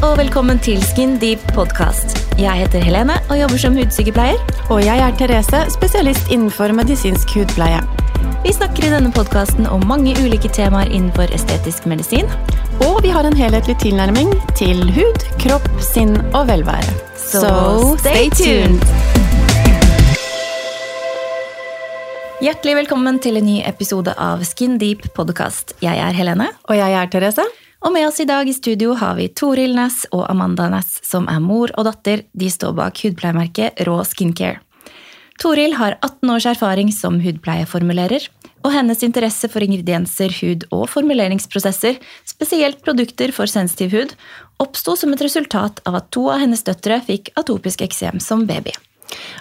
og velkommen til Skin Deep podkast. Jeg heter Helene og jobber som hudsykepleier. Og jeg er Therese, spesialist innenfor medisinsk hudpleie. Vi snakker i denne podkasten om mange ulike temaer innenfor estetisk medisin. Og vi har en helhetlig tilnærming til hud, kropp, sinn og velvære. Så stay tuned! Hjertelig velkommen til en ny episode av Skin Deep podkast. Jeg er Helene. Og jeg er Therese. Og med oss i dag i studio har vi Toril Næss og Amanda Næss, som er mor og datter. De står bak hudpleiemerket Rå Skincare. Toril har 18 års erfaring som hudpleieformulerer, og hennes interesse for ingredienser, hud og formuleringsprosesser, spesielt produkter for sensitiv hud, oppsto som et resultat av at to av hennes døtre fikk atopisk eksem som baby.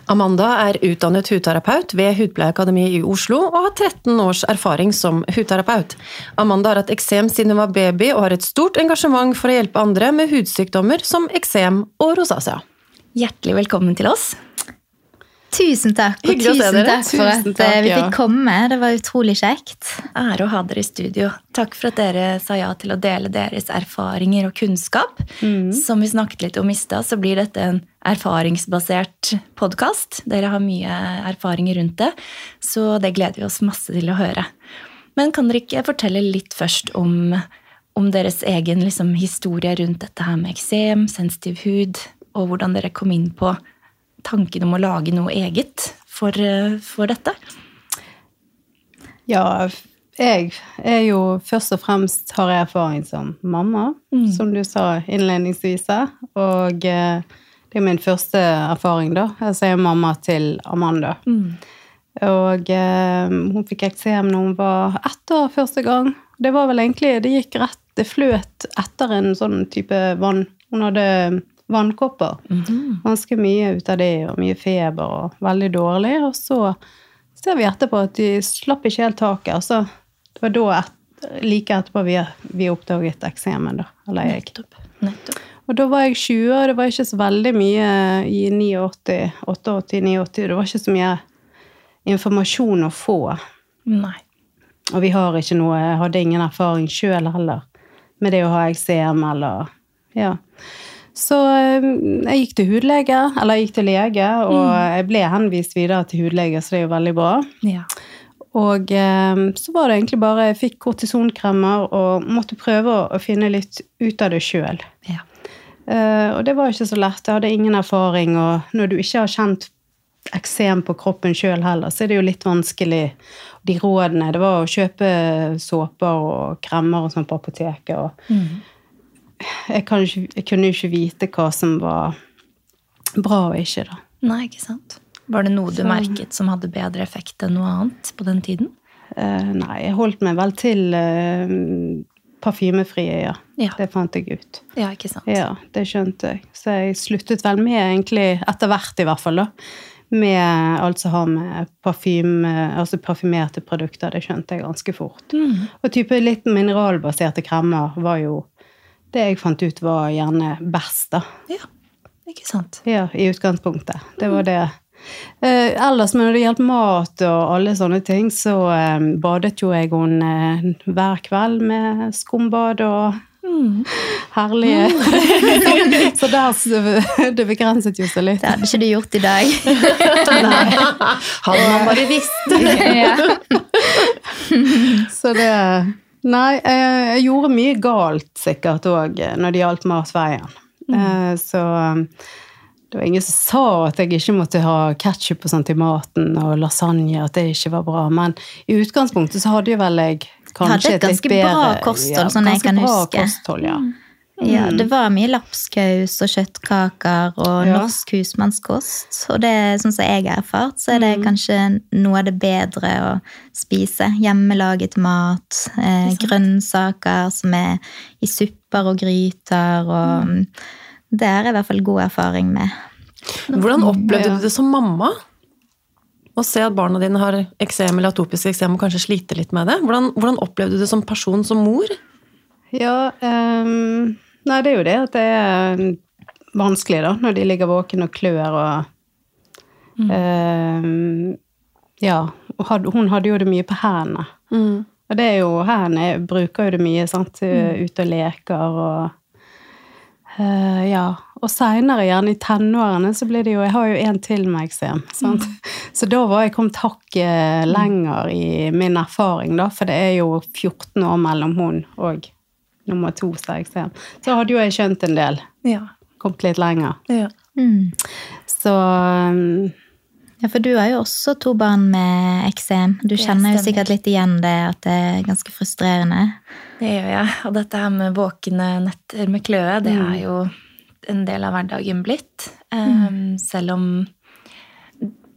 Amanda er utdannet hudterapeut ved Hudpleieakademiet i Oslo og har 13 års erfaring som hudterapeut. Amanda har hatt eksem siden hun var baby og har et stort engasjement for å hjelpe andre med hudsykdommer som eksem og rosacea. Hjertelig velkommen til oss. Tusen takk, og Hyggelig tusen takk for at takk, eh, vi fikk komme. Det var utrolig kjekt. Ære å ha dere i studio. Takk for at dere sa ja til å dele deres erfaringer og kunnskap. Som vi snakket litt om i stad, så blir dette en erfaringsbasert podkast. Dere har mye erfaringer rundt det, så det gleder vi oss masse til å høre. Men kan dere ikke fortelle litt først om, om deres egen liksom, historie rundt dette her med eksem, sensitiv hud, og hvordan dere kom inn på tanken om å lage noe eget for, eh, for dette? Ja, jeg er jo først og fremst har jeg erfaring som mamma, som du sa innledningsvis. Og eh, det er min første erfaring, da. Altså, jeg er mamma til Amanda. Og eh, hun fikk eksem når hun var ett år første gang. Det var vel egentlig Det gikk rett Det fløt etter en sånn type vann Hun hadde vannkopper. Ganske mye ut av det, og mye feber og veldig dårlig. Og så ser vi etterpå at de slapp ikke helt taket. Altså, det var da et, like etterpå vi, vi oppdaget eksemen, da. Eller jeg. Nettopp. Nettopp. Og da var jeg 20, og det var ikke så veldig mye i 89, 88, 89. Det var ikke så mye informasjon å få. Nei. Og vi har ikke noe Jeg hadde ingen erfaring sjøl heller med det å ha eksem eller Ja. Så eh, jeg gikk til hudlege, eller jeg gikk til lege, og jeg ble henvist videre til hudlege, så det er jo veldig bra. Ja. Og eh, så var det egentlig bare Jeg fikk kortisonkremer og måtte prøve å, finne litt ut av det sjøl. ja. Eh, og det var ikke så lett. Jeg hadde ingen erfaring, og når du ikke har kjent eksem på kroppen sjøl heller, så er det jo litt vanskelig. De rådene Det var å kjøpe såper og kremmer og sånn på apoteket. og jeg, kan ikke, jeg kunne jo ikke vite hva som var bra og ikke, da. Nei, ikke sant. Var det noe du merket som hadde bedre effekt enn noe annet på den tiden? Uh, nei, jeg holdt meg vel til uh, parfymefrie, ja. Ja. Det fant jeg ut. Ja, ikke sant. Ja, det skjønte jeg. Så jeg sluttet vel med, egentlig, etter hvert i hvert fall, da. Med alt som har med parfyme, altså parfymerte produkter. Det skjønte jeg ganske fort. Og type litt mineralbaserte kremmer var jo det jeg fant ut var gjerne best, da. Ja, ikke sant. Ja, i utgangspunktet. Det var det. Eh, ellers når det gjaldt mat og alle sånne ting, så eh, badet jo jeg hun eh, hver kveld med skumbad og herlige Så der Det begrenset jo seg litt. Det hadde ikke du gjort i dag. Hadde man bare visst! ja. Så det Nei, jeg, jeg gjorde mye galt sikkert òg når det gjaldt matveien. Mm. Så um, det var ingen som sa at jeg ikke måtte ha ketsjup og sånt i maten, og lasagne, at det ikke var bra. Men i utgangspunktet så hadde jo vel jeg kanskje Hadde et litt ganske bra kosthold, sånn jeg kan bra huske. Kosthold, ja. Ja, det var mye lapskaus og kjøttkaker og Ja. norsk husmannskost. Og det, sånn som jeg har erfart, så er det kanskje noe av det bedre å spise. Hjemmelaget mat, eh, grønnsaker som er i supper og gryter og Det har jeg i hvert fall god erfaring med. Hvordan opplevde du det som mamma? Å se at barna dine har eksem eller atopisk eksem og kanskje sliter litt med det? Hvordan, hvordan opplevde du det som person, som mor? Ja, ehm, nei, det er jo det at det er vanskelig, da, når de ligger våken og klør og ehm, Ja. og had- Hun hadde jo det mye på hendene. Og det er jo hendene bruker jo det mye, sant, ute og leker og Eh, ja. Og seinere, gjerne i tenårene, så blir det jo Jeg har jo en til med eksem. sant? Så da var jeg kommet hakket lenger i min erfaring, da. For det er jo 14 år mellom hun og nummer to som jeg eksem. Så hadde jo jeg skjønt en del. Ja. Kommet litt lenger. ja. Mm. Så um, Ja, for du har jo også to barn med eksem. Du kjenner jo sikkert litt igjen det at det er ganske frustrerende. Det gjør jeg. Og dette her med våkne netter med kløe, det Mm. er jo en del av hverdagen blitt. Um, selv om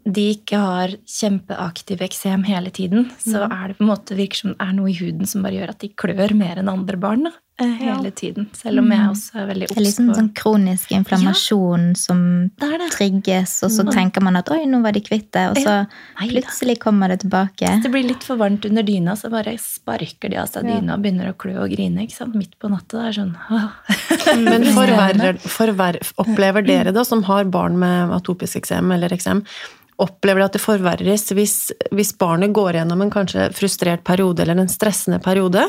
de ikke har kjempeaktiv eksem hele tiden, så Mm. er det på en måte virker som det er noe i huden som bare gjør at de klør mer enn andre barn. Da, eh, hele tiden. Selv om jeg også er veldig Det er obs liksom sånn kronisk inflammasjon som Det det. trigges, og så tenker man at oi, nå var de kvitt det, og så Ja. Plutselig kommer det tilbake. Det blir litt for varmt under dyna, så bare sparker de av seg Ja. dyna og begynner å klø og grine ikke sant? midt på natta. Det er sånn. Men forverrer, forverrer, opplever dere da, som har barn med atopisk eksem eller eksem, opplever at det forverres hvis, hvis barnet går gjennom en kanskje frustrert periode eller en stressende periode?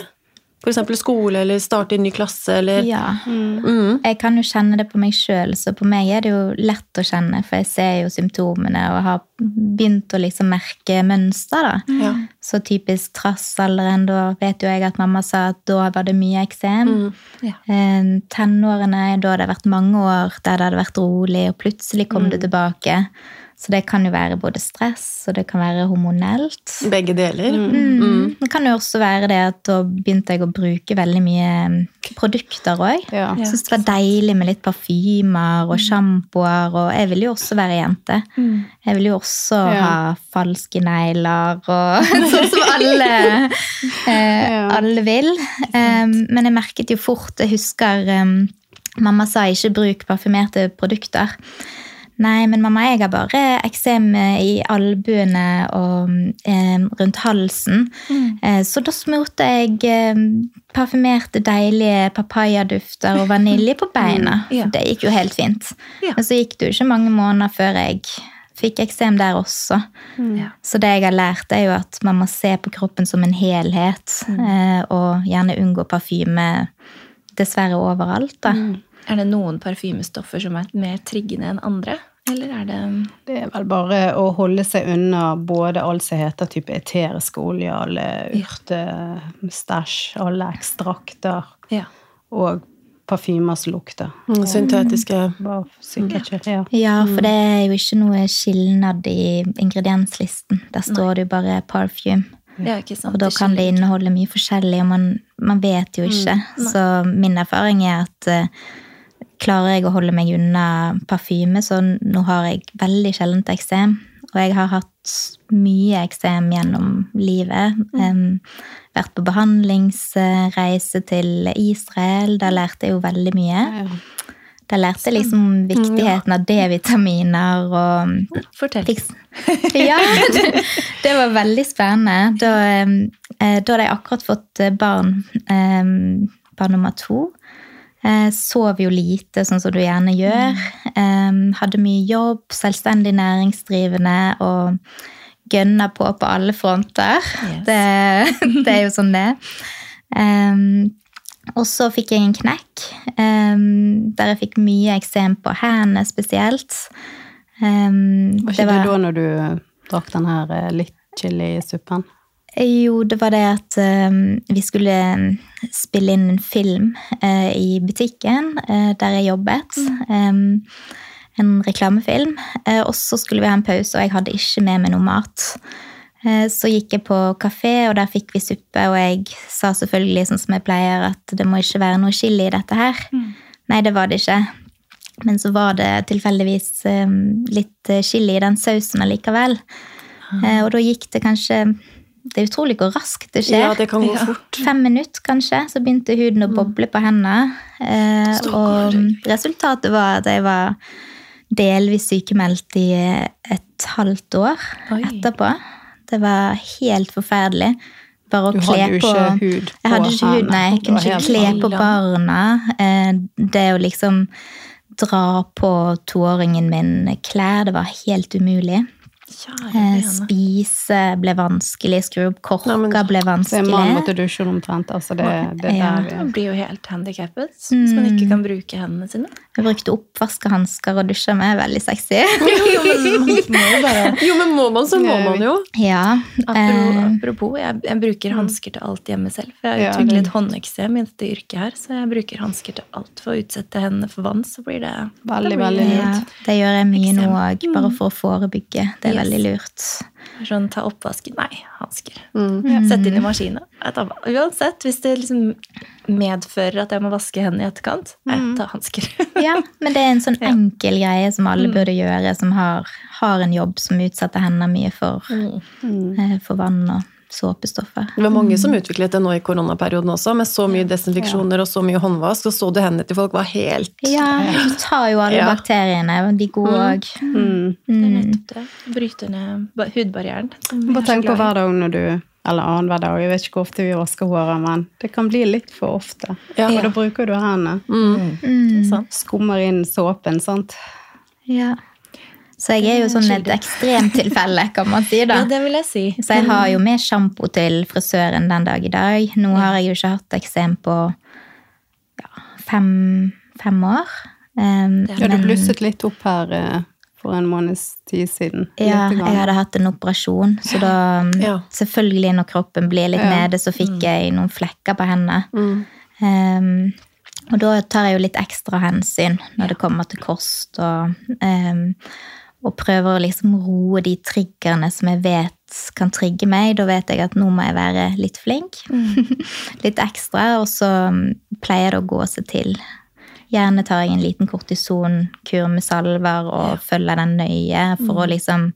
Eksempel skole eller starte i en ny klasse eller Ja. Mm. Jeg kan jo kjenne det på meg sjøl, så på meg er det jo lett å kjenne, for jeg ser jo symptomene og har begynt å liksom merke mønster, da. Ja. Så typisk trassalderen, da vet jo jeg at mamma sa at da var det mye eksem. Mm. Ja. Eh, Tenårene, da hadde det vært mange år der det hadde vært rolig, og plutselig kom det tilbake. Så det kan jo være både stress, og det kan være hormonelt. Begge deler. Mm. Det kan jo også være det at da begynte jeg å bruke veldig mye mm, produkter òg. ja. Syns det var deilig med litt parfymer og sjampoer, og jeg ville jo også være jente. Jeg ville jo også Ja. ha falske negler og sånn som alle, eh, Ja. alle vil. Um, men jeg merket jo fort Jeg husker um, mamma sa ikke bruk parfymerte produkter. Nei, men mamma, jeg har bare eksem i albuene og eh, rundt halsen. Eh, så da smurte jeg eh, parfymerte, deilige papayadufter og vanilje på beina. Ja. Det gikk jo helt fint. Ja. Men så gikk det jo ikke mange måneder før jeg fikk eksem der også. Mm. Så det jeg har lært, er jo at man må se på kroppen som en helhet, eh, og gjerne unngå parfyme dessverre overalt, da. Er det noen parfymestoffer som er mer triggende enn andre? Eller er det Det er vel bare å holde seg unna både alt som heter type eteriske olje, alle urtestæsj, alle ekstrakter Ja. og parfymer som lukter. Mm, Syntetiske Bare sikkert ikke. Ja. Ja, for det er jo ikke noe skilnad i ingredienslisten. Der står det jo bare parfyme. ja, ikke sant? Og da kan det inneholde mye forskjellig, og man, man vet jo ikke. Så min erfaring er at eh, klarer jeg å holde meg unna parfyme, så nå har jeg veldig sjeldent eksem. Og jeg har hatt mye eksem gjennom livet. Em, vært på behandlingsreise til Israel. Der lærte jeg jo veldig mye. Ja. Der lærte jeg liksom viktigheten av D-vitaminer og Fortell. Fiks. Ja, det, det var veldig spennende. Da, eh, da hadde jeg akkurat fått eh, barn, barn nummer to. Eh, Sov jo lite, sånn som du gjerne gjør. Eh, Hadde mye jobb, selvstendig næringsdrivende og gønna på på alle fronter. Yes. Det, det er jo sånn det og så fikk jeg en knekk, der jeg fikk mye eksem på hendene spesielt. Var ikke det, da når du drakk den her eh, litt chili-suppen? Jo, det var det at um, vi skulle spille inn en film eh, i butikken eh, der jeg jobbet. Um, en reklamefilm. Eh, og så skulle vi ha en pause, og jeg hadde ikke med meg noe mat. Eh, så gikk jeg på kafé, og der fikk vi suppe, og jeg sa selvfølgelig sånn som jeg pleier, at det må ikke være noe chili i dette her. Nei, det var det ikke. Men så var det tilfeldigvis litt eh, chili i den sausen allikevel. Eh, og da gikk det kanskje Det er utrolig hvor raskt det skjer. Ja, det kan gå fort. Fem minutter, kanskje, så begynte huden å boble på hendene. Eh, og resultatet var at jeg var delvis sykemeldt i et halvt år etterpå. Det var helt forferdelig. Bare å Du kle hadde jo på ikke hud på Jeg hadde ikke hud, nei. Jeg kunne ikke kle på barna. Eh, Det å liksom dra på toåringen min klær, det var helt umulig. Eh, spise ble vanskelig, skru opp korka Nei, men- ble vanskelig. Man måtte dusje omtrent. Altså det, det Ja. der ja. Man blir jo helt handikappet hvis man ikke kan bruke hendene sine. Jeg brukte oppvaskehansker og dusja med. Veldig sexy. Jo, men må jo men må man, så må man jo. Ja. Apropos, eh, apropos jeg, jeg bruker hansker til alt hjemme selv. For jeg har utviklet håndeksem i dette yrket her, så jeg bruker hansker til alt. For å utsette hendene for vann, så blir det Veldig, veldig det- ja, det gjør jeg mye nå òg, bare for å forebygge. Det er. Veldig lurt. Sånn, ta oppvasken. Nei, hansker. Mm. Sette inn i maskinen. Uansett, hvis det liksom medfører at jeg må vaske hendene i etterkant, nei, ta hansker. Ja, men det er en sånn Ja. enkel greie som alle Mm. burde gjøre, som har, har en jobb som utsetter hendene mye for, Mm. eh, for vann og såpestoffer. Det var mange som utviklet det nå i koronaperioden også, med så mye desinfeksjoner og så mye håndvask, og så du hendene til folk var helt Ja, du tar jo alle Ja. bakteriene, de gode òg. Mm. Det er nettopp det. Bryter ned hudbarrieren. Bare tenk på hver dag når du Eller annenhver dag, jeg vet ikke hvor ofte vi vasker håret, men det kan bli litt for ofte. Ja. Og da bruker du hendene. mm. Er. Skummer inn såpen, sant. Ja. Så jeg er jo sånn et ekstremtilfelle, kan man si, da. Ja, det vil jeg si. Så jeg har jo med sjampo til frisøren den dag i dag. Nå har jeg jo ikke hatt eksem på ja, fem, fem år. Um, Ja, men, du blusset litt opp her uh, for en måneds tid siden. Ja, jeg hadde hatt en operasjon, så da um, Ja. Selvfølgelig, når kroppen blir litt Ja. nede, så fikk jeg noen flekker på hendene. Mm. Um, og da tar jeg jo litt ekstra hensyn når det kommer til kost, og, um, og prøver å liksom roe de triggerne som jeg vet kan trigge meg. Da vet jeg at nå må jeg være litt flink. litt ekstra. Og så um, pleier det å gå seg til. Gjerne tar jeg en liten kortisonkur med salver og følger den nøye for å liksom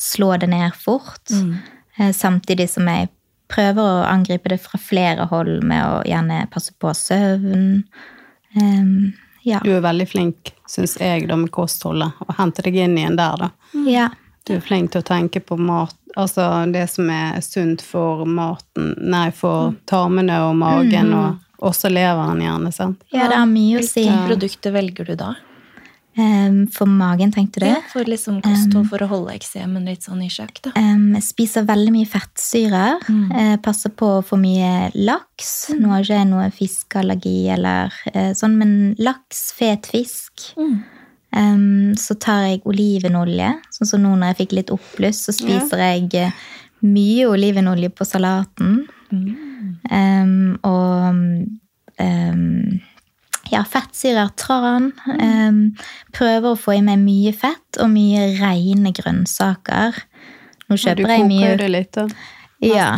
slå det ned fort. Mm. Samtidig som jeg prøver å angripe det fra flere hold med å gjerne passe på søvn. Ehm, ja. Du er veldig flink, syns jeg, da, med kostholdet. Og henter deg inn igjen der, da. ja. Du er flink til å tenke på mat, altså det som er sunt for maten, nei, for tarmene og magen, og også leveren gjerne, sant? Ja, det har mye å si. Hvilke produkter velger du da? Ehm, for magen, tenkte du? Ja, for liksom kosthold for å holde eksemen litt sånn i sjakk, da. Um, spiser veldig mye fettsyrer. Eh, passer på for mye laks. Nå har ikke jeg noe fiskeallergi eller uh, sånn, men laks, fet fisk. Ehm, så tar jeg olivenolje. Sånn som nå når jeg fikk litt oppbluss, så spiser jeg eh, mye olivenolje på salaten. Ehm, og ehm, ja, fettsyrer, tran. Um, prøver å få i meg mye fett og mye rene grønnsaker. Nå kjøper jeg koker Du jo det litt, da. Ja,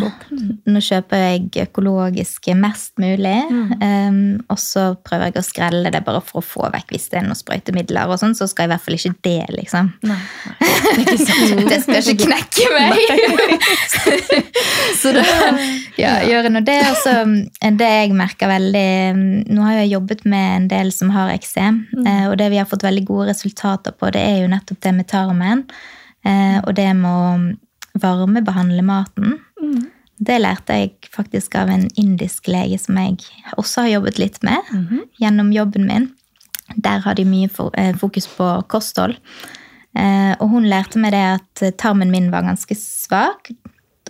nå kjøper jeg økologiske mest mulig. Um, og så prøver jeg å skrelle det bare for å få vekk hvis det er noen sprøytemidler. og sånn, Så skal jeg i hvert fall ikke det, liksom. Nei, nei. Det, sånn. Det skal ikke knekke meg! så da ja, gjør jeg nå det. Og så eh, det jeg merker veldig Nå har jeg jobbet med en del som har eksem, mm. og det vi har fått veldig gode resultater på, det er jo nettopp det med tarmen. eh, Og det med å varmebehandle maten. Det lærte jeg faktisk av en indisk lege som jeg også har jobbet litt med gjennom jobben min. Der har de mye eh, fokus på kosthold. Eh, Og hun lærte meg det at tarmen min var ganske svak,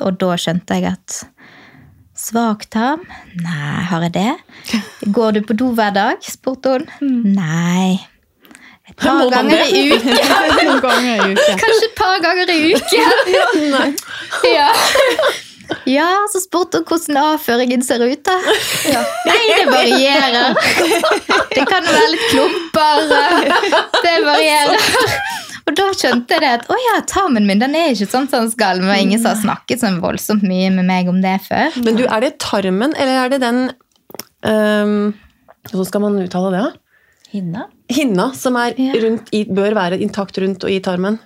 og da skjønte jeg at Svak tarm? Nei, har jeg det? Går du på do hver dag? spurte hun. Nei. Et par ganger i uken. Ganger i uken. Kanskje et par ganger i uken. Ja. ja, så spurte hun hvordan avføringen ser ut. da. Nei, det varierer. Det kan jo være litt klumper. Det varierer. Og da skjønte jeg det at å ja, tarmen min den er ikke sånn som den skal. Men ingen som har snakket sånn voldsomt mye med meg om det før. Men du, er det tarmen, eller er det den um, Hvordan skal man uttale det? da? Hinna? Hinna, som er rundt i, bør være intakt rundt og i tarmen.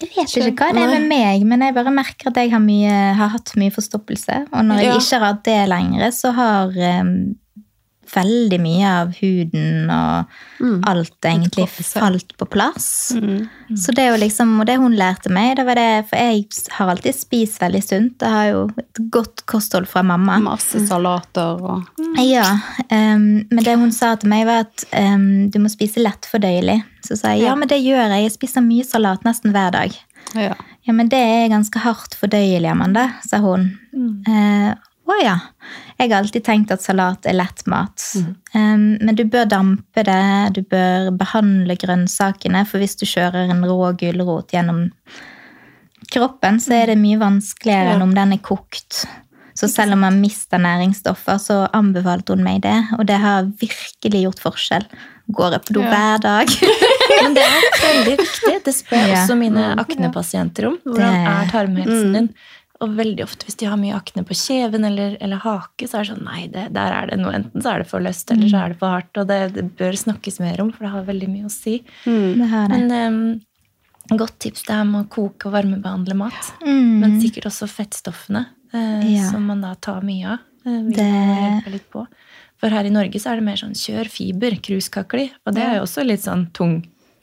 Jeg vet ikke hva det er med meg, men jeg bare merker at jeg har, mye, har hatt mye forstoppelse. Og når jeg Ja. ikke har hatt det lenger, så har em, veldig mye av huden og alt egentlig falt på plass. Så det er jo liksom, Og det hun lærte meg, det var det, for jeg har alltid spist veldig sunt. Jeg har jo et godt kosthold fra mamma. Masse salater og Ja, Um, men det hun sa til meg var at um, du må spise lettfordøyelig. Så sa jeg ja, men det gjør jeg. Jeg spiser mye salat nesten hver dag. Ja. Ja, men det er ganske hardt fordøyelig, Amanda, sa hun. Eh, å ja. Jeg har alltid tenkt at salat er lett mat. Um, men du bør dampe det, du bør behandle grønnsakene, for hvis du kjører en rå gulrot gjennom kroppen, så er det mye vanskeligere enn om den er kokt. Så selv om man mister næringsstoffer, så anbefalte hun meg det, og det har virkelig gjort forskjell. Går jeg på do Ja. hver dag? Men det er veldig viktig. Det spør Ja. også mine aknepasienter om. Hvordan Det- er tarmhelsen Mm. Og veldig ofte hvis de har mye akne på kjeven eller, eller hake, så er det sånn nei, det, der er det noe. Enten så er det for løst, eller så er det for hardt. Og det, det bør snakkes mer om, for det har veldig mye å si. Det. Men um, godt tips det er med å koke og varmebehandle mat. Mm. Men sikkert også fettstoffene, eh, Ja. som man da tar mye av. Eh, vil Det- hjelpe litt på. For her i Norge så er det mer sånn kjør fiber, kruskakli. Og det er jo også litt sånn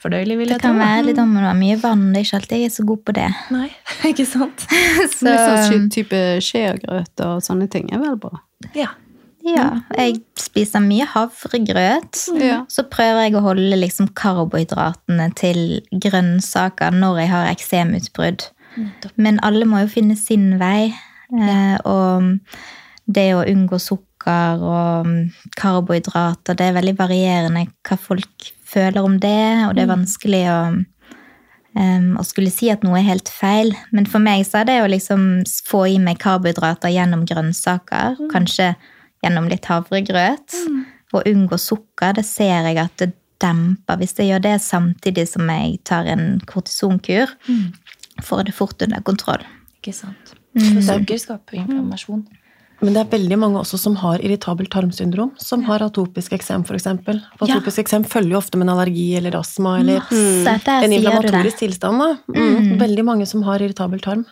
tungfordøyelig, vil Det jeg tro. kan være litt om det var mye vann. Det er ikke alltid jeg er så god på det. Nei, ikke sant? Så, Litt sånn type skjegrøt og sånne ting er vel bra. Ja. ja, jeg spiser mye havregrøt. Ja. Så prøver jeg å holde liksom karbohydratene til grønnsaker når jeg har eksemutbrudd. Men alle må jo finne sin vei. Ja. og det å unngå sukker og mm, karbohydrater, det er veldig varierende hva folk føler om det, og det er vanskelig å, um, å skulle si at noe er helt feil. Men for meg så er det å liksom få i meg karbohydrater gjennom grønnsaker, kanskje gjennom litt havregrøt, og unngå sukker, det ser jeg at det demper. Hvis jeg gjør det samtidig som jeg tar en kortisonkur, får det fort under kontroll. Ikke sant. Mm. For sukker skaper jo inflammasjon. Men det er veldig mange også som har irritabelt tarmsyndrom, som har atopisk eksem f.eks. For Ja. atopisk eksem følger jo ofte med en allergi eller astma eller Masse, en inflammatorisk tilstand. Da. Mm. Veldig mange som har irritabel tarm.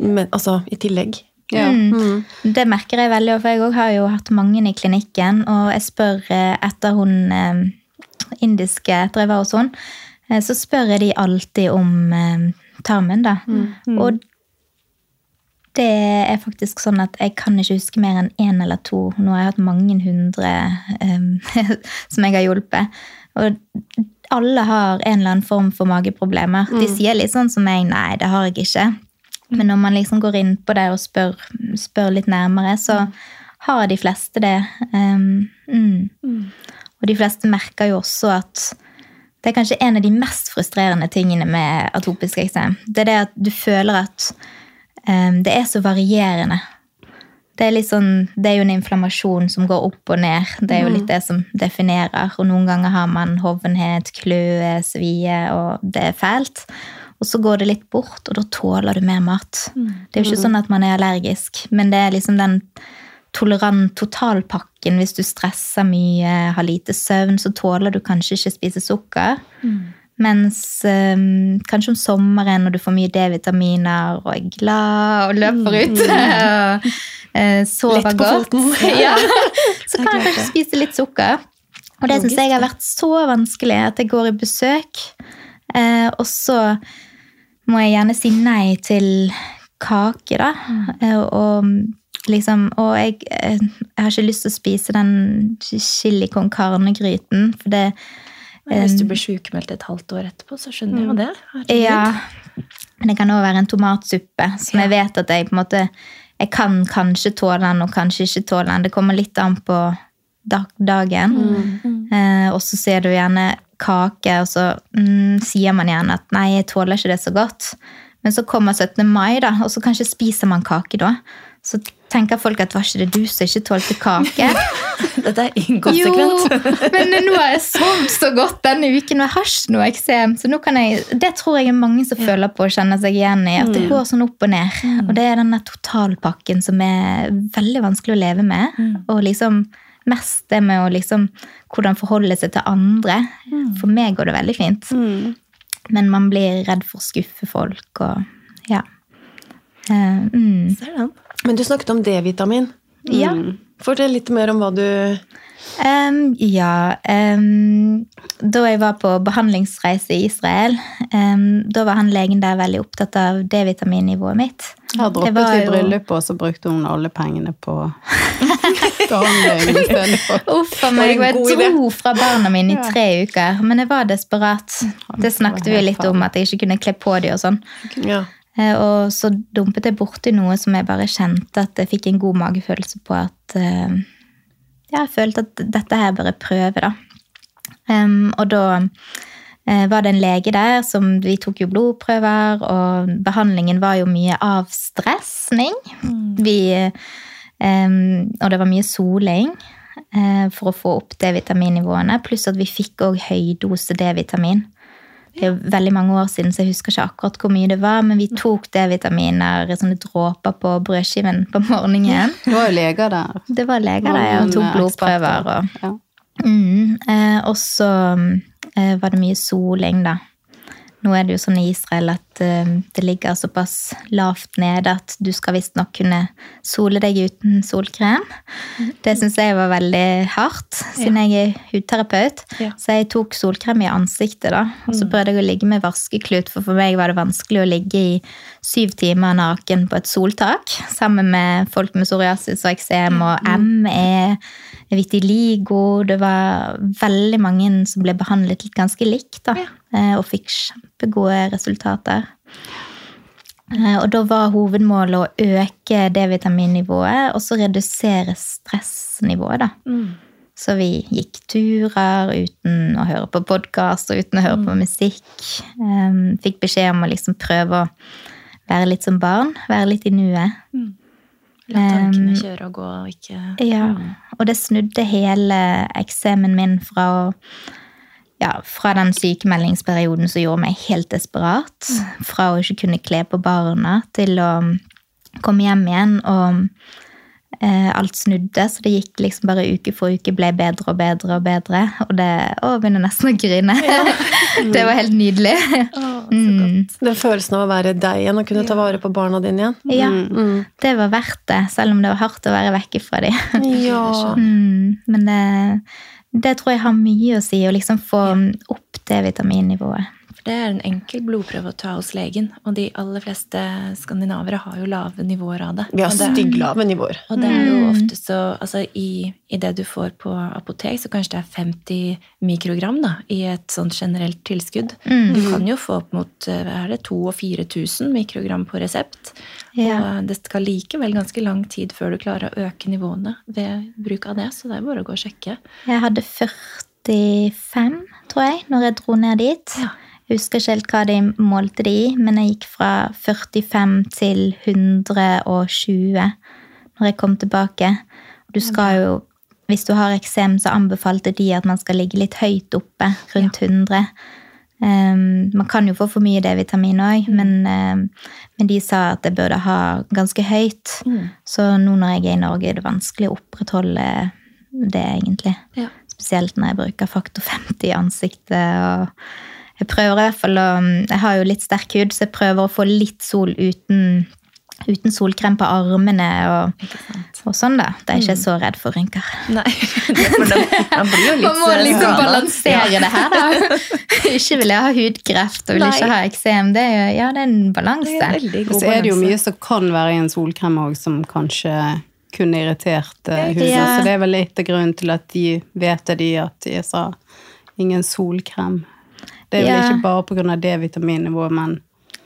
Men, altså i tillegg. Ja. Mm. Det merker jeg veldig, for jeg har jo hatt mange i klinikken, og jeg spør eh, etter hun eh, indiske, etter jeg var hos henne, eh, så spør jeg de alltid om eh, tarmen, da. Og det er faktisk sånn at jeg kan ikke huske mer enn én eller to. Nå har jeg hatt mange hundre um, som jeg har hjulpet. Og alle har en eller annen form for mageproblemer. De sier litt sånn som meg, nei, det har jeg ikke. Men når man liksom går inn på det og spør, spør litt nærmere, så har de fleste det. Um, mm. Og de fleste merker jo også at det er kanskje en av de mest frustrerende tingene med atopisk eksem. Det er det at du føler at det er så varierende. Det er, sånn, det er jo en inflammasjon som går opp og ned. Det er jo litt det som definerer. Og noen ganger har man hovenhet, kløe, svie, og det er fælt. Og så går det litt bort, og da tåler du mer mat. Det er jo ikke sånn at man er allergisk, men det er liksom den tolerant totalpakken. Hvis du stresser mye, har lite søvn, så tåler du kanskje ikke spise sukker. Mens um, kanskje om sommeren når du får mye D-vitaminer og er glad og løper ut og uh, sover godt, ja, så kan jeg kanskje spise litt sukker. Og det syns jeg har vært så vanskelig at jeg går i besøk, uh, og så må jeg gjerne si nei til kake, da. Uh, Og liksom Og jeg, jeg har ikke lyst til å spise den chili con carne-gryten, for det Men hvis du blir sykemeldt et halvt år etterpå, så skjønner jeg jo det. Herregud. Ja. Men det kan òg være en tomatsuppe som jeg vet at jeg på en måte Jeg kan kanskje tåle den og kanskje ikke tåle den. Det kommer litt an på dag- dagen. Eh, og så ser du gjerne kake, og så mm, sier man gjerne at nei, jeg tåler ikke det så godt. Men så kommer 17. mai, da, og så kanskje spiser man kake da. Så tenker folk at var ikke det du som ikke tålte kake? Dette er inkonsekvent. men nå har jeg sovet så godt denne uken, og jeg har ikke noe eksem. Så nå kan jeg, det tror jeg er mange som føler på og kjenner seg igjen i. At det går sånn opp og ned. Og det er denne totalpakken som er veldig vanskelig å leve med. Og liksom mest det med å liksom hvordan forholde seg til andre. For meg går det veldig fint. Men man blir redd for å skuffe folk og ja. Uh, mm. Ser den. Men du snakket om D-vitamin. Ja. Fortell litt mer om hva du um, ja Um, Da jeg var på behandlingsreise i Israel, um, da var han legen der veldig opptatt av D-vitaminnivået mitt. Her droppet var vi bryllupet, og så brukte hun alle pengene på behandling istedenfor. Uff a meg. Jeg dro fra barna mine i tre uker. Men jeg var desperat. Det snakket vi litt om, at jeg ikke kunne kle på dem og sånn. Ja. Eh, Og så dumpet jeg borti noe som jeg bare kjente at jeg fikk en god magefølelse på at eh, Ja, jeg følte at dette her bør jeg prøve, da. Og da eh, var det en lege der som Vi tok jo blodprøver, og behandlingen var jo mye avstressning. Vi em, Og det var mye soling for å få opp D-vitaminnivåene, pluss at vi fikk òg høydose D-vitamin. Det er jo veldig mange år siden, så jeg husker ikke akkurat hvor mye det var, men vi tok D-vitaminer, sånne dråper på brødskiven på morgenen. Det var jo leger der. Det var leger der, ja, og tok blodprøver. Og. Ja. mm, eh, så eh, var det mye soling, da. Nå er det jo sånn i Israel at eh, det ligger såpass lavt nede at du skal visstnok kunne sole deg uten solkrem. Det syns jeg var veldig hardt, siden jeg er hudterapeut. Ja. Så jeg tok solkrem i ansiktet, da. Og så prøvde jeg å ligge med vaskeklut, for for meg var det vanskelig å ligge i syv timer naken på et soltak sammen med folk med psoriasis og eksem og ME, vitiligo. Det var veldig mange som ble behandlet litt ganske likt, da. ja. Og fikk kjempegode resultater. Eh, Og da var hovedmålet å øke D-vitaminnivået, og så redusere stressnivået, da. Så vi gikk turer uten å høre på podkast og uten å høre på musikk. Em, fikk beskjed om å liksom prøve å være litt som barn, være litt i nuet. La tankene Um, kjøre og gå og ikke Ja, og det snudde hele eksemen min fra å ja, fra den sykemeldingsperioden som gjorde meg helt desperat. Fra å ikke kunne kle på barna til å komme hjem igjen, og eh, alt snudde. Så det gikk liksom bare uke for uke ble bedre og bedre og bedre. Og det Å, jeg begynner nesten å grine. det var helt nydelig. Oh, så Mm. Den følelsen av å være deg igjen og kunne ta vare på barna dine igjen. Ja, Mm. det var verdt det, selv om det var hardt å være vekke fra dem. Ja. Mm, men det, det tror jeg har mye å si, å liksom få opp det vitaminnivået. For det er en enkel blodprøve å ta hos legen, og de aller fleste skandinavere har jo lave nivåer av det. Vi har stygglave nivåer. Og det er jo Mm. ofte så altså i, I det du får på apotek, så kanskje det er 50 mikrogram da, i et sånt generelt tilskudd. Mm. Du kan jo få opp mot eh, hva er det, 2000 og 4000 mikrogram på resept. Ja. Og det skal likevel ganske lang tid før du klarer å øke nivåene ved bruk av det, så det er bare å gå og sjekke. Jeg hadde 45, tror jeg, når jeg dro ned dit. Ja. Jeg husker ikke helt hva de målte det i, men jeg gikk fra 45 til 120 når jeg kom tilbake. Du skal jo, hvis du har eksem, så anbefalte de at man skal ligge litt høyt oppe, rundt 100. Um, man kan jo få for mye D-vitamin òg, men, um, men de sa at jeg burde ha ganske høyt. Så nå når jeg er i Norge, er det vanskelig å opprettholde det, egentlig. Ja. Spesielt når jeg bruker faktor 50 i ansiktet. og jeg prøver i hvert fall å Jeg har jo litt sterk hud, så jeg prøver å få litt sol uten, uten solkrem på armene og, og sånn, da. Da er jeg ikke så redd for rynker. Nei, man blir jo litt Man må eh, liksom balansere det her, da. Ikke vil jeg ha hudkreft og vil Nei. ikke ha eksem. Det er jo ja, det er en Det balanse. Og så er det jo mye som kan være i en solkrem òg, som kanskje kunne irritert huden. Ja. Så det er vel litt av grunnen til at de vet det, de at de sa ingen solkrem. Det er vel Ja. ikke bare pga. D-vitaminnivået, men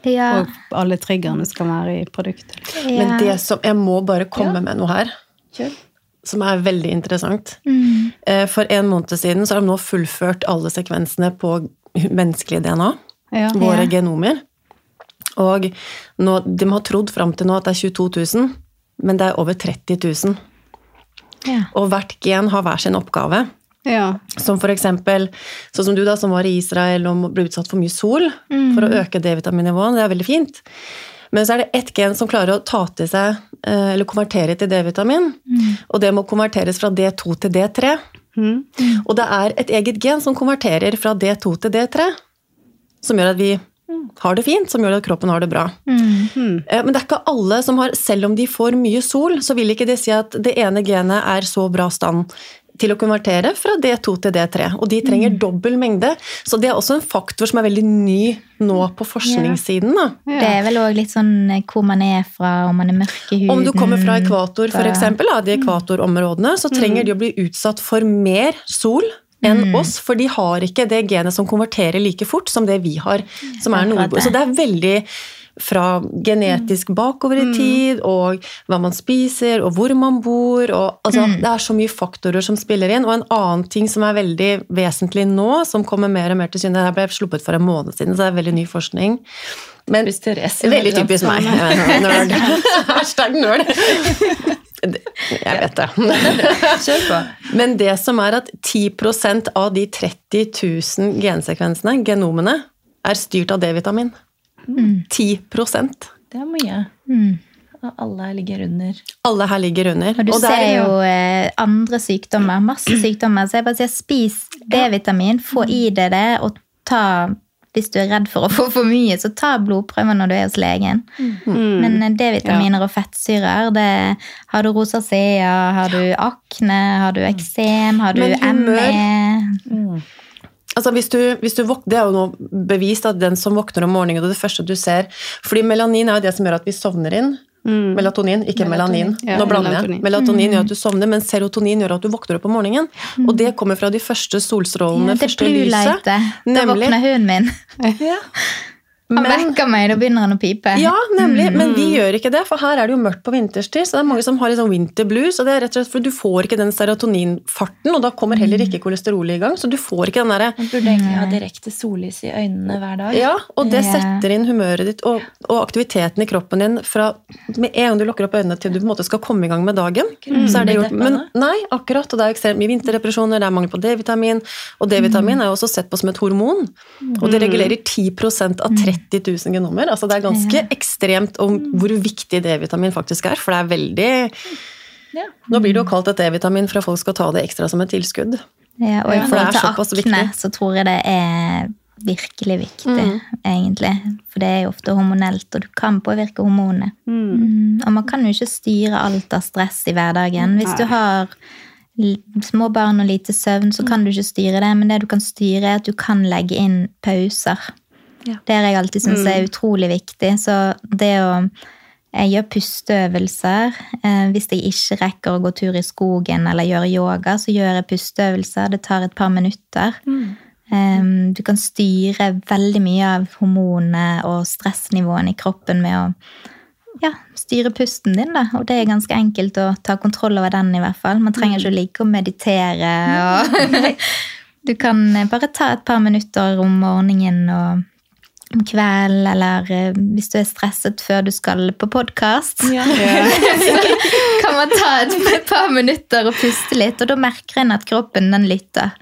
Ja, og alle triggerne skal være i produktet. Men det som Jeg må bare komme Ja. med noe her. Kjør. Som er veldig interessant. Mm. Eh, For en måned siden så har de nå fullført alle sekvensene på menneskelig DNA. Ja. Våre Ja. genomer. Og nå, de har trodd fram til nå at det er 22 000, men det er over 30 000. ja. Og hvert gen har hver sin oppgave. Ja. Som for eksempel, sånn som du da, som var i Israel og ble utsatt for mye sol for å øke D-vitaminnivået. Det er veldig fint. Men så er det ett gen som klarer å ta til seg, eh, eller konvertere til D-vitamin. Og det må konverteres fra D2 til D3. Mm. Og det er et eget gen som konverterer fra D2 til D3. Som gjør at vi har det fint, som gjør at kroppen har det bra. Mm. Eh, Men det er ikke alle som har, selv om de får mye sol, så vil ikke det si at det ene genet er så bra stand til å konvertere fra D2 til D3, og de trenger Mm. dobbel mengde. Så det er også en faktor som er veldig ny nå på forskningssiden. Da. Det er vel òg litt sånn eh, hvor man er fra, om man er mørk i huden Om du kommer fra ekvator, eksempel, de ekvatorområdene, så trenger de å bli utsatt for mer sol enn oss, for de har ikke det genet som konverterer like fort som det vi har, som er nordbord. Så det er veldig fra genetisk bakover i tid, og hva man spiser, og hvor man bor, og altså, Det er så mye faktorer som spiller inn. Og en annen ting som er veldig vesentlig nå, som kommer mer og mer til syne, det ble sluppet for en måned siden, så det er veldig ny forskning. Men Therese Veldig typisk meg. Nerd. Hashtag nerd. Jeg vet det. Men det som er at 10% av de 30 000 gensekvensene, genomene, er styrt av D-vitamin. 10% Det er mye. Mm. Og alle ligger under. Alle her ligger under. Og du Og ser er- jo eh, andre sykdommer, masse sykdommer. Så jeg bare sier spis D-vitamin, få i deg det, og ta hvis du er redd for å få for mye, så ta blodprøver når du er hos legen. Men eh, D-vitaminer og fettsyrer, det Har du rosacea, har du akne, har du eksem, har du ME? humør- ME Altså hvis du, hvis du våk- Det er jo nå bevist at den som våkner om morgenen, og det første du ser Fordi melanin er jo det som gjør at vi sovner inn. Melatonin, ikke melanin. Ja, Nå blander jeg. melatonin. Melatonin gjør at du sovner, men serotonin gjør at du våkner opp om morgenen. Og det kommer fra de første solstrålene, Ja, det første lyset. bluelightet. Da våkner hunden min. Han Men- vekker meg, da begynner han å pipe. Ja, nemlig. Men vi gjør ikke det, for her er det jo mørkt på vinterstid. Så det er mange som har litt sånn winter blues, og det er rett og slett for du får ikke den serotoninfarten, og da kommer heller ikke kolesterolet i gang, så du får ikke den derre Man burde egentlig ha direkte sollys i øynene hver dag. Ja, og det setter inn humøret ditt og, og aktiviteten i kroppen din fra med en gang du lukker opp øynene til du på en måte skal komme i gang med dagen. Så er det gjort. Men nei, akkurat, og det er jo ekstremt mye vinterdepresjoner, det er mangel på D-vitamin, og D-vitamin er jo også sett på som et hormon. Og det regulerer 10% av 30 000 genomer. Altså det er ganske ekstremt om hvor viktig D-vitamin faktisk er, for det er veldig Ja. Nå blir det jo kalt et D-vitamin for at folk skal ta det ekstra som et tilskudd. Ja, og i Ja, forhold til akne viktig. så tror jeg det er virkelig viktig, Mm. egentlig. For det er jo ofte hormonelt, og du kan påvirke hormonene. Mm. Og man kan jo ikke styre alt av stress i hverdagen. Hvis du har små barn og lite søvn, så kan du ikke styre det, men det du kan styre, er at du kan legge inn pauser. Ja. Det har jeg alltid syntes er utrolig viktig. Så det å jeg gjør pusteøvelser. Eh, hvis jeg ikke rekker å gå tur i skogen eller gjøre yoga, så gjør jeg pusteøvelser. Det tar et par minutter. Eh, du kan styre veldig mye av hormonene og stressnivåene i kroppen med å ja, styre pusten din, da. Og det er ganske enkelt å ta kontroll over den, i hvert fall. Man trenger ikke å like å meditere. Og du kan bare ta et par minutter om morgenen og om kvelden, eller eh, hvis du er stresset før du skal på podkast. Ja. kan man ta et, et par minutter og puste litt, og da merker en at kroppen den lytter.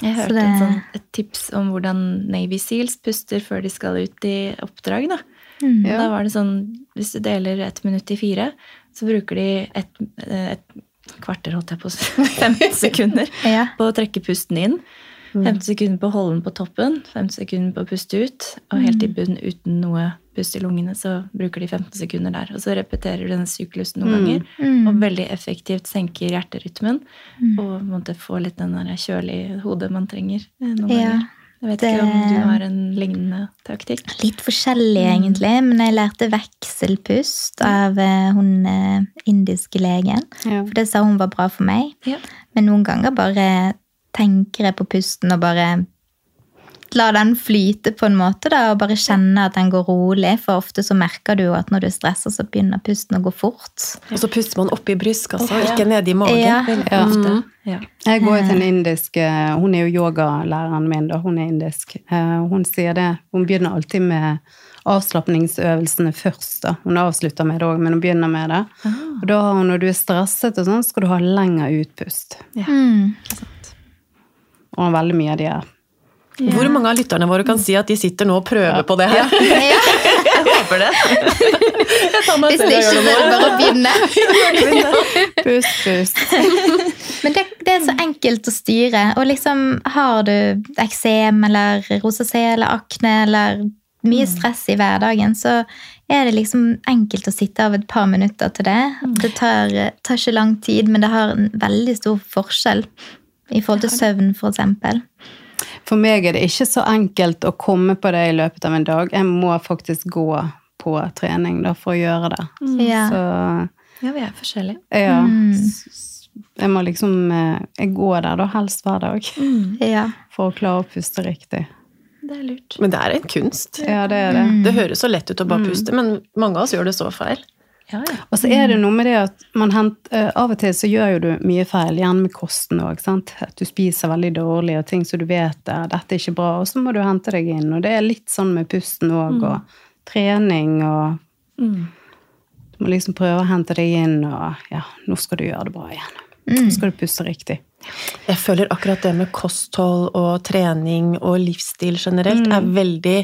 Jeg hørte det- en sånn, et tips om hvordan Navy Seals puster før de skal ut i oppdrag. Da. Mm. Da var det sånn, Hvis du deler ett minutt i fire, så bruker de et, et kvarter, holdt jeg på å si, 15 sekunder Ja. på å trekke pusten inn. 50 sekunder på å holde den på toppen, 50 sekunder på å puste ut. Og helt i bunn uten noe pust i lungene, så bruker de 15 sekunder der. Og så repeterer du denne syklusen noen ganger, Mm. og veldig effektivt senker hjerterytmen. Og måtte få litt den der kjølige hodet man trenger eh, noen Ja, ganger. Jeg vet det- ikke om du har en lignende taktikk. Litt forskjellig, egentlig, men jeg lærte vekselpust av eh, hun eh, indiske legen. Ja. For det sa hun var bra for meg. Ja. Men noen ganger bare tenker jeg på pusten og bare la den flyte på en måte, da, og bare kjenne at den går rolig. For ofte så merker du jo at når du er stressa, så begynner pusten å gå fort. Og så puster man oppi brystkassa, oh, ja. ikke ned i magen. Ja. Ja. Mm. Ja. Jeg går jo til en indisk eh, Hun er jo yogalæreren min, da. Hun er indisk. Eh, Hun sier det. Hun begynner alltid med avslapningsøvelsene først. da. Hun avslutter med det òg, men hun begynner med det. Og da når du er stresset og sånn, skal du ha lengre utpust. Ja. Mm. Og veldig mye av de her. Hvor mange av lytterne våre kan si at de sitter nå og prøver på det her? Ja. Jeg håper det. Jeg tar meg Hvis det ikke, så er det bare å begynne. Pust, pust. Men det, det er så enkelt å styre. Og liksom, har du eksem eller rosacé eller akne eller mye stress i hverdagen, så er det liksom enkelt å sitte av et par minutter til det. Det tar, tar ikke lang tid, men det har en veldig stor forskjell i forhold til søvn, for eksempel. For meg er det ikke så enkelt å komme på det i løpet av en dag. Jeg må faktisk gå på trening da, for å gjøre det. Ja. Så Ja, vi er forskjellige. ja. Mm. Jeg må liksom eh, Jeg går der da helst hver dag Ja. for å klare å puste riktig. Det er lurt. Men det er en kunst. Ja, det er det. Mm. Det høres så lett ut å bare puste, men mange av oss gjør det så feil. Ja, ja. Og så er det noe med det at man hent, eh, av og til så gjør jo du mye feil, gjerne med kosten òg. At du spiser veldig dårlig og ting som du vet at dette er ikke bra, og så må du hente deg inn. Og det er litt sånn med pusten òg, og trening og Mm. Du må liksom prøve å hente deg inn, og ja, nå skal du gjøre det bra igjen. Nå skal du puste riktig. Jeg føler akkurat det med kosthold og trening og livsstil generelt er veldig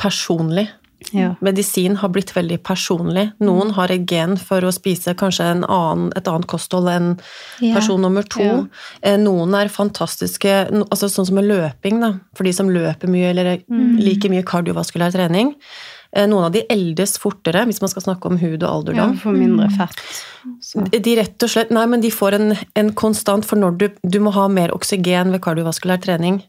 personlig. Ja. Medisin har blitt veldig personlig. Noen har et gen for å spise kanskje en annen, et annet kosthold enn Ja. person nummer to. Ja. Eh, Noen er fantastiske, altså sånn som med løping, da. For de som løper mye eller liker mye kardiovaskulær trening. Eh, Noen av de eldes fortere, hvis man skal snakke om hud og Ja, får mindre fett. Så. De rett og slett, nei, men de får en, en konstant, for når du, du må ha mer oksygen ved kardiovaskulær trening.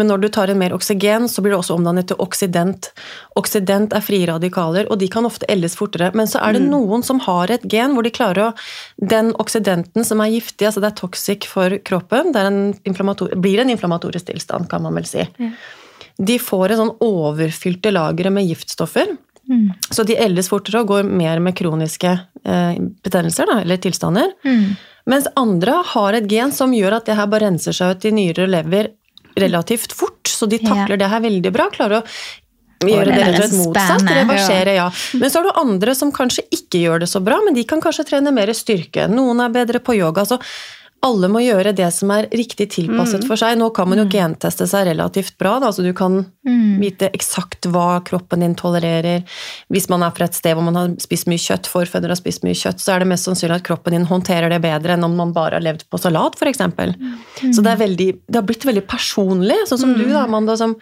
Men når du tar en mer oksygen, så blir det også omdannet til oksident. Oksident er frie radikaler, og de kan ofte eldes fortere. Men så er det noen som har et gen hvor de klarer å Den oksidenten som er giftig, altså det er toxic for kroppen, det er en blir en inflammatorisk tilstand, kan man vel si. De får et sånn overfylte lagre med giftstoffer. Mm. Så de eldes fortere og går mer med kroniske eh, betennelser, da, eller tilstander. Mm. Mens andre har et gen som gjør at det her bare renser seg ut i nyrer og lever relativt fort. Så de takler det her veldig bra. Klarer å gjøre det rett motsatt. Reversere, ja. Men så har du andre som kanskje ikke gjør det så bra, men de kan kanskje trene mer styrke. Noen er bedre på yoga. så alle må gjøre det som er riktig tilpasset for seg. Nå kan man jo genteste seg relativt bra, da, Altså, du kan Mm. vite eksakt hva kroppen din tolererer. Hvis man er fra et sted hvor man har spist mye kjøtt, forfedre har spist mye kjøtt, så er det mest sannsynlig at kroppen din håndterer det bedre enn om man bare har levd på salat, f.eks. Så det, er veldig, det har blitt veldig personlig, sånn som du da, Amanda, som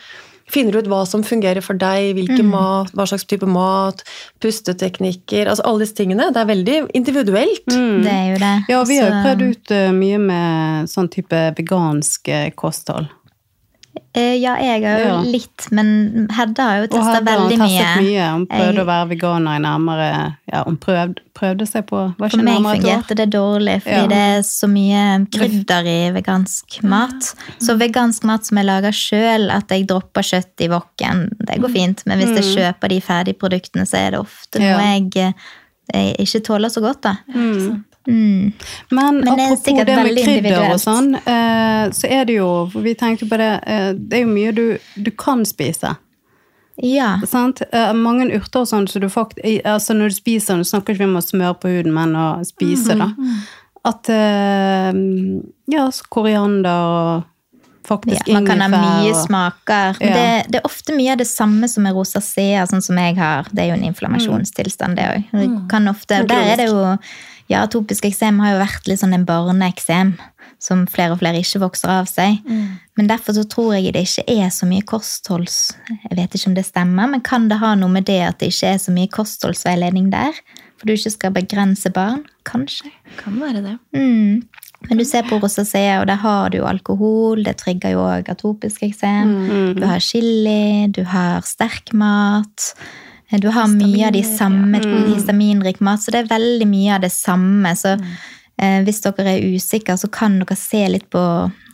finner du ut hva som fungerer for deg, mm. mat, hva slags type mat, pusteteknikker, altså alle disse tingene. Det er veldig individuelt. Det er jo det. Ja, vi har jo prøvd ut eh, mye med sånn type vegansk eh, kosthold. Eh, Ja, jeg har jo Ja. litt, men Hedda har jo testa veldig mye. mye. Hun prøvde Jeg- å være veganer i nærmere Ja, hun prøvde, prøvde seg på Var For meg fungerte det dårlig, fordi Ja. det er så mye krydder i vegansk mat. Så vegansk mat som jeg lager sjøl, at jeg dropper kjøtt i woken, det går fint. Men hvis jeg kjøper de ferdige produktene, så er det ofte noe jeg, eh, jeg ikke tåler så godt, da. Mm. Men, Men er apropos det med krydder og sånn, eh, så er det jo for Vi tenkte på det eh, Det er jo mye du, du kan spise. Ja. Sant? Eh, mange urter og sånn så du fakt, altså Når du spiser, du snakker ikke om å smøre på huden, men å spise, da. At eh, Ja, koriander og faktisk Ja, man kan ha mye og- smaker. Ja. Det, det er ofte mye av det samme som med rosacea, sånn som jeg har. Det er jo en inflammasjonstilstand, det òg. Der er det jo Ja, atopisk eksem har jo vært litt sånn en barneeksem som flere og flere ikke vokser av seg. Men derfor så tror jeg det ikke er så mye kostholds... Jeg vet ikke om det stemmer, men kan det ha noe med det at det ikke er så mye kostholdsveiledning der? For du ikke skal begrense barn? Kanskje. Kan være det. Mm. Men du ser på rosacea, og der har du alkohol. Det trigger jo òg atopisk eksem. Du har chili, du har sterk mat. Du har mye av de samme histaminrik mat, så det er veldig mye av det samme. Så eh, hvis dere er usikre, så kan dere se litt på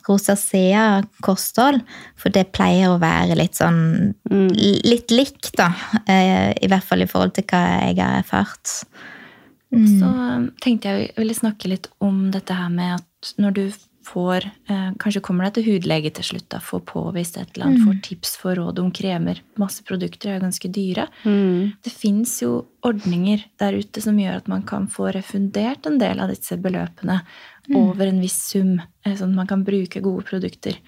rosacea-kosthold. For det pleier å være litt sånn litt likt, da. Eh, I hvert fall i forhold til hva jeg har erfart. Så um, tenkte jeg jeg ville snakke litt om dette her med at når du får eh, Kanskje kommer deg til hudlege til slutt, da, får påvist et eller annet, får tips, får råd om kremer. Masse produkter er jo ganske dyre. Det fins jo ordninger der ute som gjør at man kan få refundert en del av disse beløpene over en viss sum, eh, sånn at man kan bruke gode produkter.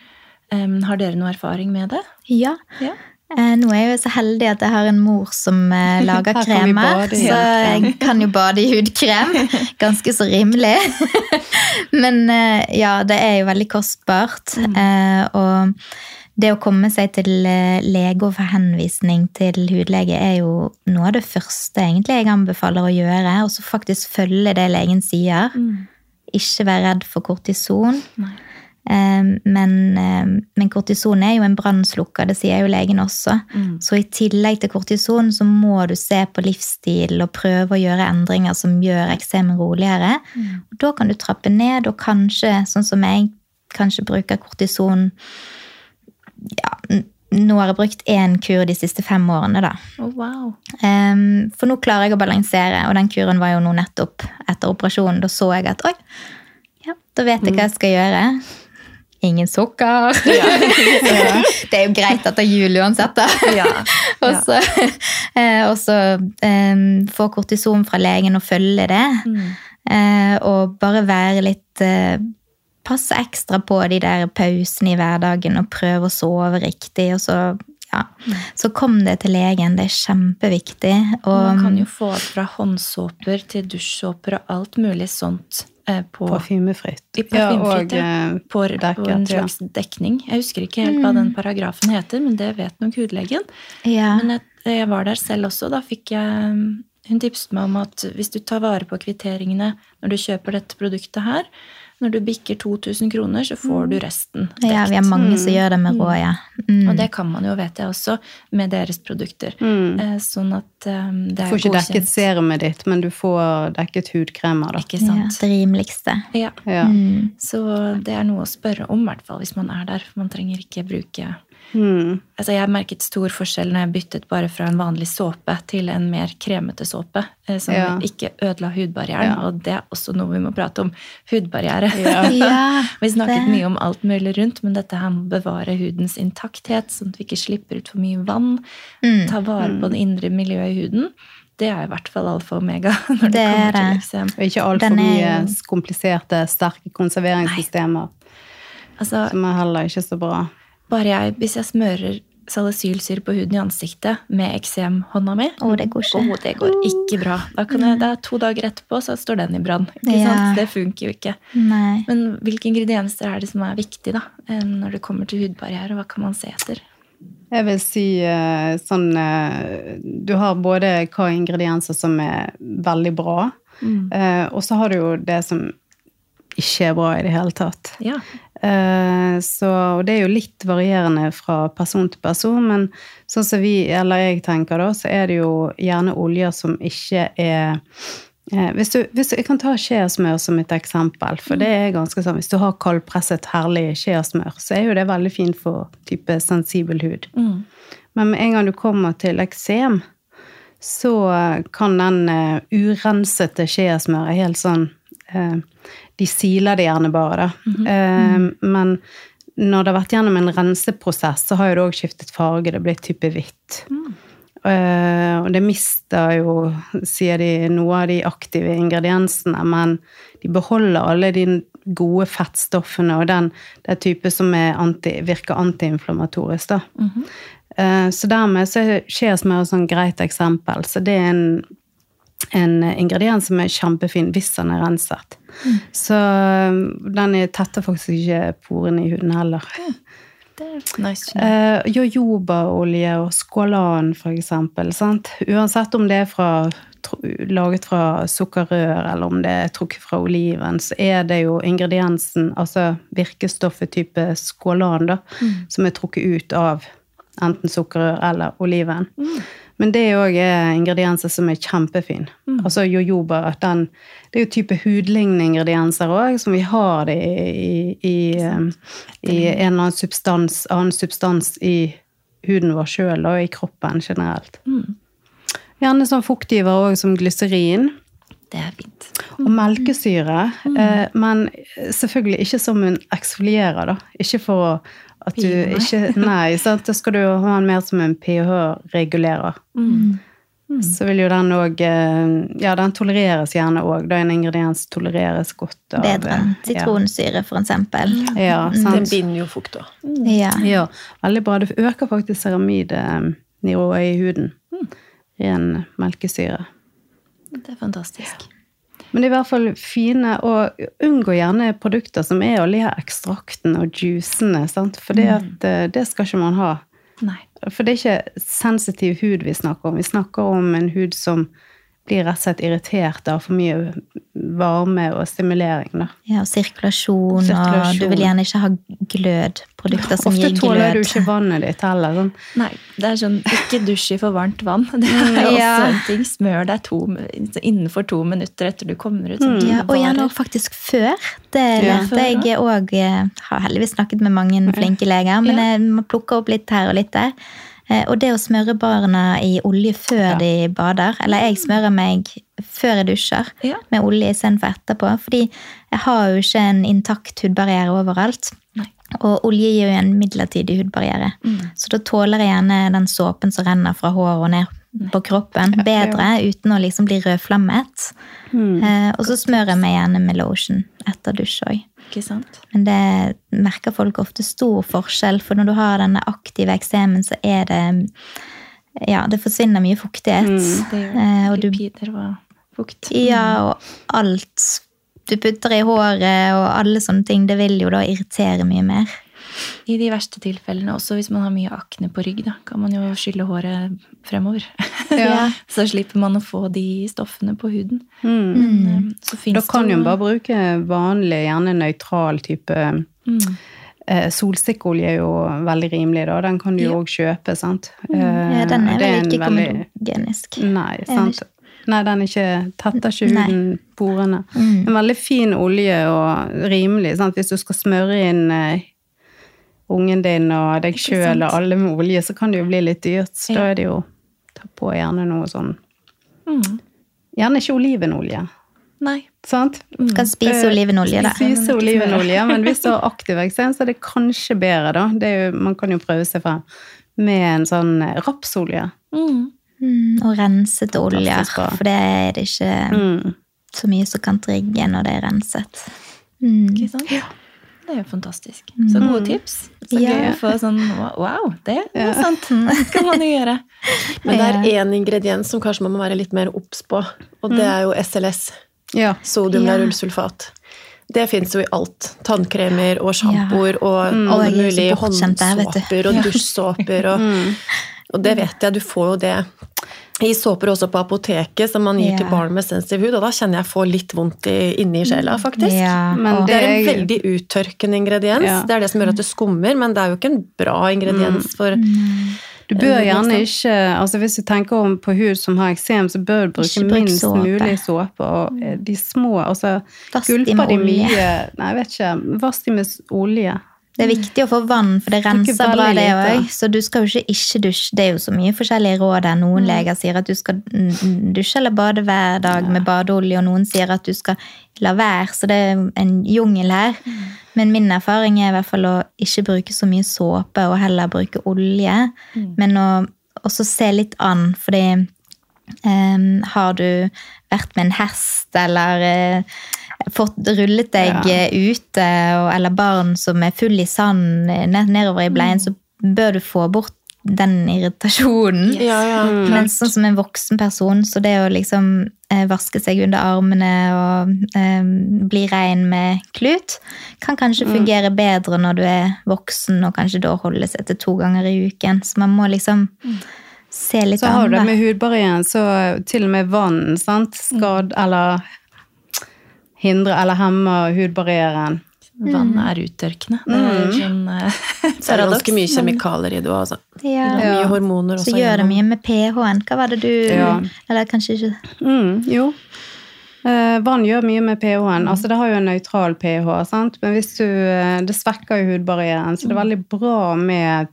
Um, har dere noe erfaring med det? Ja. Ja. Eh, nå er jeg jo så heldig at jeg har en mor som eh, lager kremer, så jeg kan jo bade i hudkrem. Ganske så rimelig. Men eh, ja, det er jo veldig kostbart. Eh, og det å komme seg til lege og få henvisning til hudlege er jo noe av det første egentlig jeg anbefaler å gjøre. Og så faktisk følge det legen sier. Ikke være redd for kortison. Nei. Eh, Men, eh, men kortison er jo en brannslukker, det sier jo legen også. Så i tillegg til kortison så må du se på livsstil og prøve å gjøre endringer som gjør eksemen roligere. Og da kan du trappe ned, og kanskje, sånn som jeg, kanskje bruker kortison ja, Nå har jeg brukt én kur de siste fem årene, da. Oh, wow. um, for nå klarer jeg å balansere, og den kuren var jo nå nettopp etter operasjonen. Da så jeg at oi, ja, da vet jeg hva jeg skal gjøre. Ingen sukker. det er jo greit etter jul uansett, da. Ja. og så, eh, og så ehm, få kortison fra legen og følge det. Mm. Eh, og bare være litt eh, Passe ekstra på de der pausene i hverdagen og prøve å sove riktig. Og så, ja, så kom det til legen. Det er kjempeviktig. Og, Man kan jo få alt fra håndsåper til dusjsåper og alt mulig sånt på, Parfymefritt. Ja, og ja. på, på en slags dekning. Jeg husker ikke helt hva den paragrafen heter, men det vet nok hudlegen. ja, Men jeg, jeg var der selv også. Da fikk jeg Hun tipset meg om at hvis du tar vare på kvitteringene når du kjøper dette produktet her, når du bikker 2000 kroner, så får du resten ja, vi er mange som gjør det med råd, ja. Mm. Og det kan man jo, vet jeg også, med deres produkter. Mm. Eh, Sånn at eh, det Du er får ikke dekket serumet ditt, men du får dekket hudkremer, da. Ikke ja, det rimeligste. Ja. Ja. Mm. Så det er noe å spørre om, i hvert fall hvis man er der. For man trenger ikke bruke Mm. Altså, jeg merket stor forskjell når jeg byttet bare fra en vanlig såpe til en mer kremete såpe, eh, som Ja. ikke ødela hudbarrieren. Ja. Og det er også noe vi må prate om. Hudbarriere. Ja. Ja, vi snakket det- mye om alt mulig rundt, men dette her med å bevare hudens intakthet, sånn at vi ikke slipper ut for mye vann, Mm. ta vare på det indre miljøet i huden, det er i hvert fall alfa og omega når det, Det er kommer til eksem. Og ikke altfor er mye kompliserte, sterke konserveringssystemer, Altså, som er heller ikke så bra. Bare jeg, hvis jeg smører salicylsyre på huden i ansiktet med eksemhånda mi Å, det går ikke. Å, det går ikke bra. Da kan jeg, det er to dager etterpå, så står den i brann. Ja. Det funker jo ikke. Nei. Men hvilke ingredienser er det som er viktig da, eh, når det kommer til hudbarriere? Hva kan man se etter? Jeg vil si eh, sånn eh, Du har både hva ingredienser som er veldig bra, mm. og så har du jo det som ikke er bra i det hele tatt. Ja. Eh, Så og det er jo litt varierende fra person til person, men sånn som vi, eller jeg tenker da, så er det jo gjerne oljer som ikke er eh, hvis du, hvis du, Jeg kan ta skjeasmør som et eksempel, for det er ganske sånn Hvis du har kaldpresset, herlig skjeasmør, så er jo det veldig fint for type sensibel hud. Mm. Men med en gang du kommer til eksem, så kan den uh, urensete skjeasmøret helt sånn eh, De siler det gjerne bare, da. Eh, men når det har vært gjennom en renseprosess, så har jo det òg skiftet farge. Det blir type hvitt. Eh, og det mister jo, sier de, noe av de aktive ingrediensene, men de beholder alle de gode fettstoffene og den, det type som er anti, virker antiinflamatorisk. da. Eh, Så dermed så er skjesmør et sånn greit eksempel. Så det er en, en ingrediens som er kjempefin hvis den er renset. Så eh, den er- tetter faktisk ikke porene i huden heller. Det er nice. Uh, Jojobaolje og skålan, for eksempel. Sant? Uansett om det er fra, laget fra sukkerrør, eller om det er trukket fra oliven, så er det jo ingrediensen, altså virkestoffet type skålan, da, som er trukket ut av enten sukkerrør eller oliven. Men det er òg ingredienser som er kjempefine. Altså jojoba, den, det er jo type hudlignende ingredienser òg, som vi har det i, i, i, um, i en eller annen substans, annen substans i huden vår sjøl og i kroppen generelt. Gjerne sånn fuktgiver òg, som glyserin. Det er fint. Og melkesyre. Eh, men selvfølgelig ikke som en eksfolierer, da. Ikke for å at du ikke Nei, sant. Da skal du ha den mer som en pH-regulerer. så vil jo den òg Ja, den tolereres gjerne òg. Da en ingrediens tolereres godt av Bedre enn ja. sitronsyre, for eksempel. Ja, Den binder jo fukt Mm. Ja. Ja, veldig bra. Det øker faktisk ceramidnivået i huden. Ren melkesyre. Det er fantastisk. Men det i hvert fall fine, og unngå gjerne produkter som er alle de her ekstraktene og juicene, sant? for det, at, eh, det skal ikke man ha. Nei. For det er ikke sensitiv hud vi snakker om. Vi snakker om en hud som blir rett og slett irritert av for mye varme og stimulering. Da. ja, og sirkulasjon, og du vil gjerne ikke ha glød. Produkter som Ofte gir tåler du ikke vannet ditt heller. Sånn. Nei, det er sånn, ikke dusj i for varmt vann. Det er også Ja. en ting. Smør deg to, innenfor to minutter etter du kommer ut. sånn at Ja, og gjerne også faktisk før. Det lærte ja, jeg òg. Har heldigvis snakket med mange flinke leger, men jeg må plukke opp litt her og litt der. Eh, Og det å smøre barna i olje før Ja. de bader, eller jeg smører meg før jeg dusjer Ja. med olje istedenfor etterpå, fordi jeg har jo ikke en intakt hudbarriere overalt. Nei. Og olje gir jo en midlertidig hudbarriere. Så da tåler jeg gjerne den såpen som renner fra håret og ned på kroppen, bedre uten å liksom bli rødflammet. Eh, og så smører jeg meg gjerne med lotion etter dusj òg. Ikke sant? Men det merker folk ofte stor forskjell, for når du har denne aktive eksemen, så er det Ja, det forsvinner mye fuktighet. Det gjør Eh, og du lipider og fukt. Ja, og alt du putter i håret og alle sånne ting, det vil jo da irritere mye mer. I de verste tilfellene, også hvis man har mye akne på rygg, da, kan man jo skylle håret fremover. Ja. så slipper man å få de stoffene på huden. Mm. Men, eh, så Da kan jo bare bruke vanlig, gjerne nøytral type Mm. eh, solsikkeolje er jo veldig rimelig, da. Den kan du jo Ja. òg kjøpe, sant. Mm. Ja, den Eh, er vel ikke veldig- komedogenisk. Nei, sant. Nei, den er ikke, tetter ikke huden, porene. Mm. En veldig fin olje og rimelig. Sant? Hvis du skal smøre inn eh, ungen din og deg sjøl og alle med olje, så kan det jo bli litt dyrt. Så Ja. da er det jo Ta på gjerne noe sånn Mm. Gjerne ikke olivenolje. Nei. Sant? Kan spise Eh, olivenolje, da. Spise olivenolje, men hvis du har aktiv eksem, så er det kanskje bedre, da. Det er jo, man kan jo prøve seg frem med en sånn eh, rapsolje. Mm. Mm, og rensete olje, for det er det ikke Mm. så mye som kan trigge når det er renset. Mm. Ikke sant? Det er jo fantastisk. Så gode tips. Så Ja. gøy å få sånn Wow, det er sant! Det skal man jo gjøre. Men det er én ingrediens som kanskje man må være litt mer obs på, og det er jo SLS. Ja. Sodium Ja. laurylsulfat. Det fins jo i alt. Tannkremer og sjampoer og alle er så mulige håndsåper og dusjsåper. Og, og det vet jeg, du får jo det i såper også på apoteket som man gir yeah. til barn med sensitiv hud, og da kjenner jeg får litt vondt i, inni sjela, faktisk. Yeah, Men Det er en veldig uttørkende ingrediens. Yeah. Det er det som gjør at det skummer, men det er jo ikke en bra ingrediens for Du bør Eh, gjerne ikke altså Hvis du tenker om på hud som har eksem, så bør du bruke minst såpe. mulig såpe. Og eh, de små altså Gulper med de olje. mye Nei, jeg vet ikke. Vask de med olje. Det er viktig å få vann, for det renser bra, det òg. Så du skal jo ikke ikke dusje. Det er jo så mye forskjellige råd der. Noen leger sier at du skal mm, dusje eller bade hver dag med badeolje, og noen sier at du skal la være. Så det er en jungel her. Men min erfaring er i hvert fall å ikke bruke så mye såpe, og heller bruke olje. Men å også se litt an, fordi um, har du vært med en hest eller eh, fått rullet deg Ja. eh, ute, eller barn som er full i sand eh, ned, nedover i bleien, så bør du få bort den irritasjonen. Ja, ja. Men sånn som en voksen person, så det å liksom eh, vaske seg under armene og eh, bli rein med klut, kan kanskje fungere bedre når du er voksen og kanskje da holde seg til to ganger i uken. Så man må liksom se litt Så har du det med hudbarrieren, så til og med vann, sant, skad eller hindre eller hemmer hudbarrieren. Vann er uttørkende. Det er sånn eh, Så er det ganske mye kjemikalier i det òg, altså. Ja. Mye hormoner også. Så gjør det mye med pH-en. Hva var det du Ja. Eller kanskje ikke Mm, jo. Eh, vann gjør mye med pH-en. Altså, det har jo en nøytral pH, sant? men hvis du, eh, det svekker jo hudbarrieren. Så det er veldig bra med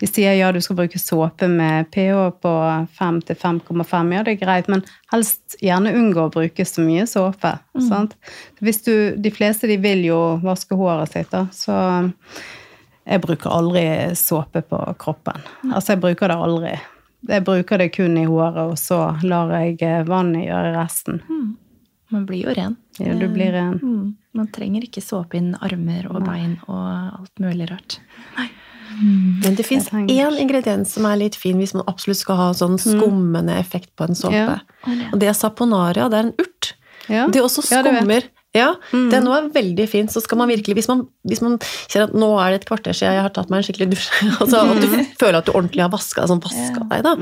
De sier ja, du skal bruke såpe med pH på 5 til 5,5. Ja, det er greit, men helst gjerne unngå å bruke så mye såpe. Sant? Hvis du, de fleste de vil jo vaske håret sitt, da, så jeg bruker aldri såpe på kroppen. Altså, jeg bruker det aldri. jeg bruker det kun i håret, og så lar jeg eh, vannet gjøre resten. Man blir jo ren. Ja, du blir ren. Mm. Man trenger ikke såpe inn armer og bein og alt mulig rart. Men det fins én ingrediens som er litt fin hvis man absolutt skal ha sånn skummende effekt på en såpe. Ja. Og det er saponaria. Det er en urt. Ja. Det også Ja, det skummer. Ja, Den nå er veldig fin. Så skal man virkelig, hvis man, hvis man kjenner at nå er det et kvarter siden jeg har tatt meg en skikkelig dusj, altså og du føler at du ordentlig har vaska sånn vaska deg, da,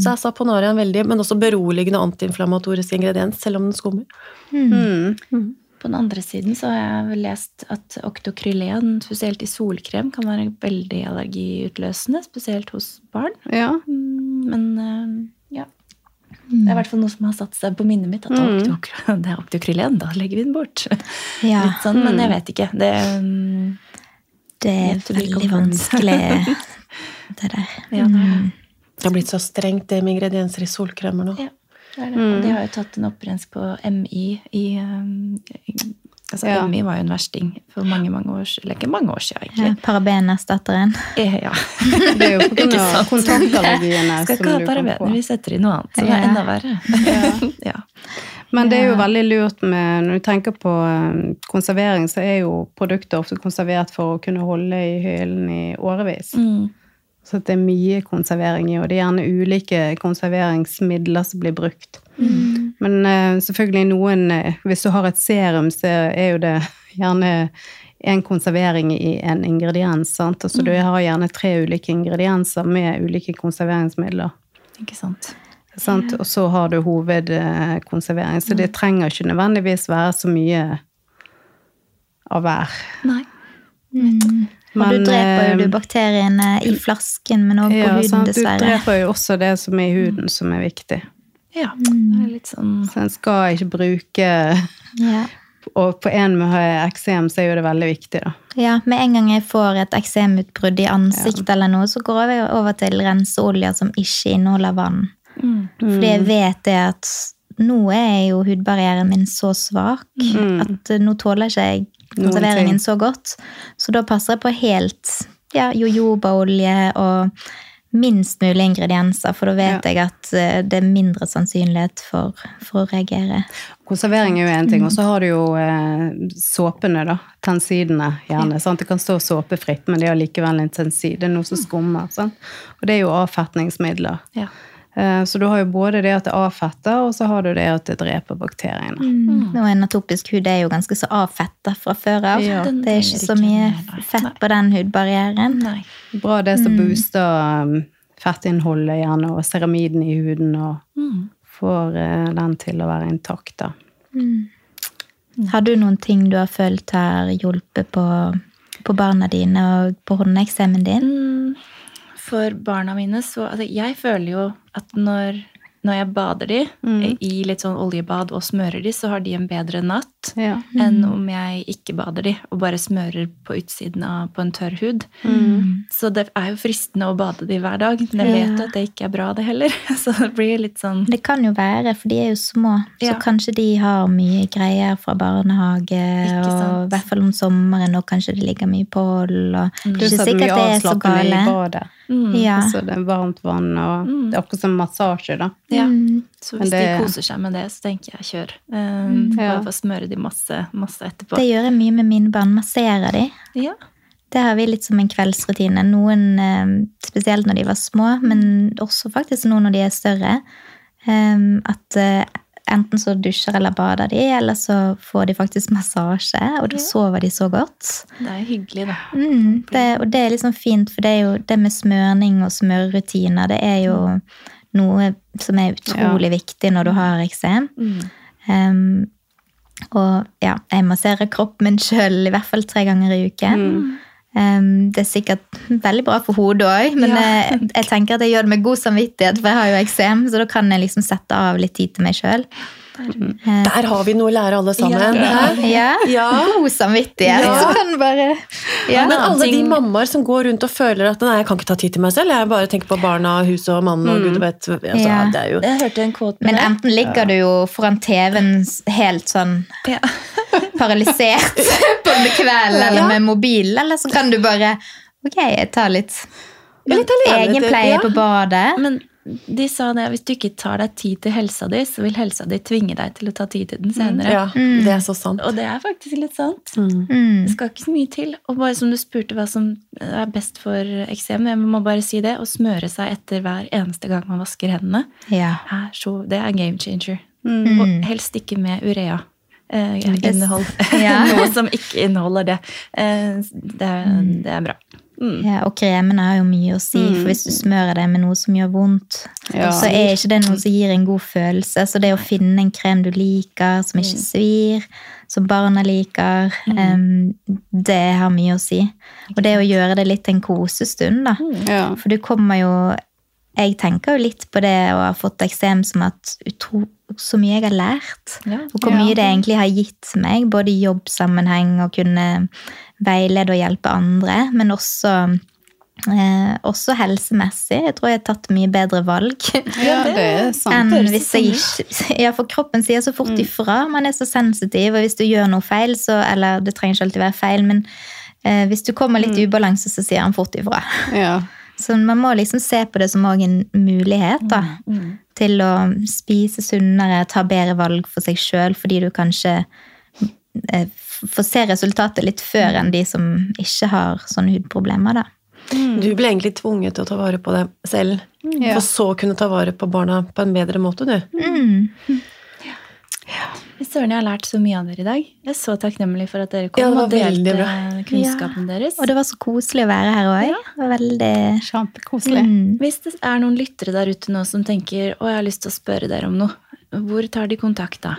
så er saponaria en veldig, men også beroligende antiinflammatorisk ingrediens, selv om den skummer. Mm. På den andre siden så har jeg lest at oktokrylen, spesielt i solkrem, kan være veldig allergiutløsende, spesielt hos barn. Ja. Mm, Men eh, ja. Det er i hvert fall noe som har satt seg på minnet mitt. At mm. det er oktokrylen, da legger vi den bort. Ja, Litt sånn, Men jeg vet ikke. Det, mm, det er veldig vanskelig, det der. ja, det er det. Det har blitt så strengt det med ingredienser i solkremer nå. Ja, det det. Og de har jo tatt en opprensk på MI i um, Altså, Ja. MI var jo en versting for mange mange år siden. Eller ikke mange år siden, Ja, egentlig. Parabenerstatteren. Eh, Ja. Det er jo sant? kontaktallergiene Skal ikke ha parabener, vi setter inn noe annet. Så det er enda verre. ja. Men det er jo veldig lurt med Når du tenker på eh, konservering, så er jo produkter ofte konservert for å kunne holde i hyllen i årevis. Mm. Så det er mye konservering i, og det er gjerne ulike konserveringsmidler som blir brukt. Men uh, selvfølgelig noen eh, Hvis du har et serum, så er jo det gjerne en konservering i en ingrediens. sant? Altså du har gjerne tre ulike ingredienser med ulike konserveringsmidler. Ikke sant. Sant? Og så har du hovedkonservering. Så det trenger ikke nødvendigvis være så mye av hver. Nei. Og Men, du dreper jo eh, du bakteriene i flasken, men på Ja, huden, sant? Du dreper jo også det som er i huden, som er viktig. Ja, det er litt sånn Så en skal ikke bruke Ja. Og på en med eksem så er jo det veldig viktig, da. Ja, med en gang jeg får et eksemutbrudd i ansiktet eller noe, så går jeg over til renseoljer som ikke inneholder vann. mm. Fordi jeg vet det at nå er jo hudbarrieren min så svak at eh, nå tåler ikke jeg konserveringen så godt. Så da passer jeg på helt ja, jojobaolje og minst mulig ingredienser, for da vet jeg at eh, det er mindre sannsynlighet for, for å reagere. Konservering er jo én ting, og så har du jo eh, såpene, da. Tensidene, gjerne. Sant? Det kan stå såpefritt, men det er likevel en tensid. Det er noe som skummer. Sant? Og det er jo avfetningsmidler. Ja. Eh, så du har jo både det at det avfetter, og så har du det at det dreper bakteriene. Mm. Og en atopisk hud er jo ganske så avfetta fra før av. Ja. Det er ikke så mye fett på den hudbarrieren. Nei. Bra det som booster um, fettinnholdet gjerne, og ceramiden i huden, og Mm. får eh, den til å være intakt, da. Har du noen ting du har følt har hjulpet på, på barna dine og på håndeksemen din? Mm, For barna mine så altså, Jeg føler jo at når, når jeg bader de i litt sånn oljebad og smører de, så har de en bedre natt Ja. enn om jeg ikke bader de og bare smører på utsiden av på en tørr hud. Så det er jo fristende å bade de hver dag, men jeg vet Ja. jo at det ikke er bra, det heller. Så det blir litt sånn Det kan jo være, for de er jo små. Så Ja. kanskje de har mye greier fra barnehage, og i hvert fall om sommeren, og kanskje det ligger mye pollen. Og Du sa sikkert det er i badet. Mm, Ja. Altså det er varmt vann, og det er akkurat som massasje, da. ja. Mm. Så hvis det- de koser seg med det, så tenker jeg kjør. Um, Ja. Bare smøre de masse, masse etterpå. Det gjør jeg mye med mine barn. Masserer de. Ja. Det har vi litt som en kveldsrutine. Noen eh, spesielt når de var små, men også faktisk nå når de er større. eh, At eh, enten så dusjer eller bader de, eller så får de faktisk massasje, og da sover de så godt. Det er hyggelig, da. Mm, det, og det er liksom fint, for det jo det med smørning og smørerutiner, det er jo noe som er utrolig viktig når du har eksem. Um, og ja, jeg masserer kroppen min sjøl i hvert fall tre ganger i uken. Um, det er sikkert veldig bra for hodet òg, men Ja. jeg, jeg tenker at jeg gjør det med god samvittighet, for jeg har jo eksem, så da kan jeg liksom sette av litt tid til meg sjøl. Der har vi noe å lære alle sammen. Ja. Ja, Ja. god samvittighet. Ja. Så kan bare ja. Men alle de mammaer som går rundt og føler at nei, jeg kan ikke ta tid til meg selv, jeg bare tenker på barna, huset og mannen og gud vet altså, Ja. Det er jo Jeg hørte en quote på Men enten ligger du jo foran TV-en helt sånn Ja. Paralysert på en kveld eller med mobilen, eller så kan du bare Ok, jeg tar litt Litt alene, egenpleie ja. på badet. Men de sa det, hvis du ikke tar deg tid til helsa di, så vil helsa di tvinge deg til å ta tid til den senere. Ja, det er så sant. Og det er faktisk litt sant. Mm. Det skal ikke så mye til. Og bare som du spurte hva som er best for eksem, jeg må bare si det, å smøre seg etter hver eneste gang man vasker hendene, Ja. er så, det er game changer. Mm. Og helst ikke med urea. Eh, innhold. Ja. Noe som ikke inneholder det. Eh, det, er, det er bra. Mm. Ja, og kremene har jo mye å si, for hvis du smører det med noe som gjør vondt, Ja. så er ikke det noe som gir en god følelse. Så det å finne en krem du liker, som ikke svir, som barna liker, em, det har mye å si. Og det å gjøre det litt en kosestund, da. Ja. For du kommer jo Jeg tenker jo litt på det å ha fått eksem som at utro, så mye jeg har lært. Ja. Og hvor mye det egentlig har gitt meg, både i jobbsammenheng og kunne veilede og hjelpe andre, men også, eh, også helsemessig. Jeg tror jeg har tatt mye bedre valg. ja, enn hvis jeg ikke Ja, for kroppen sier så fort ifra. Man er så sensitiv, og hvis du gjør noe feil, så Eller det trenger ikke alltid være feil, men eh, hvis du kommer litt i ubalanse, så sier han fort ifra. Ja. Så man må liksom se på det som òg en mulighet da, til å spise sunnere, ta bedre valg for seg sjøl, fordi du kanskje eh, får se resultatet litt før enn de som ikke har sånne hudproblemer. da. Du ble egentlig tvunget til å ta vare på deg selv, Ja. for så å kunne ta vare på barna på en bedre måte, du. Mm. Søren, jeg har lært så mye av dere i dag. Jeg er så takknemlig for at dere kom Ja, og delte kunnskapen deres. Og det var så koselig å være her òg. Veldig Kjempekoselig. mm. Hvis det er noen lyttere der ute nå som tenker å, jeg har lyst til å spørre dere om noe, hvor tar de kontakt da?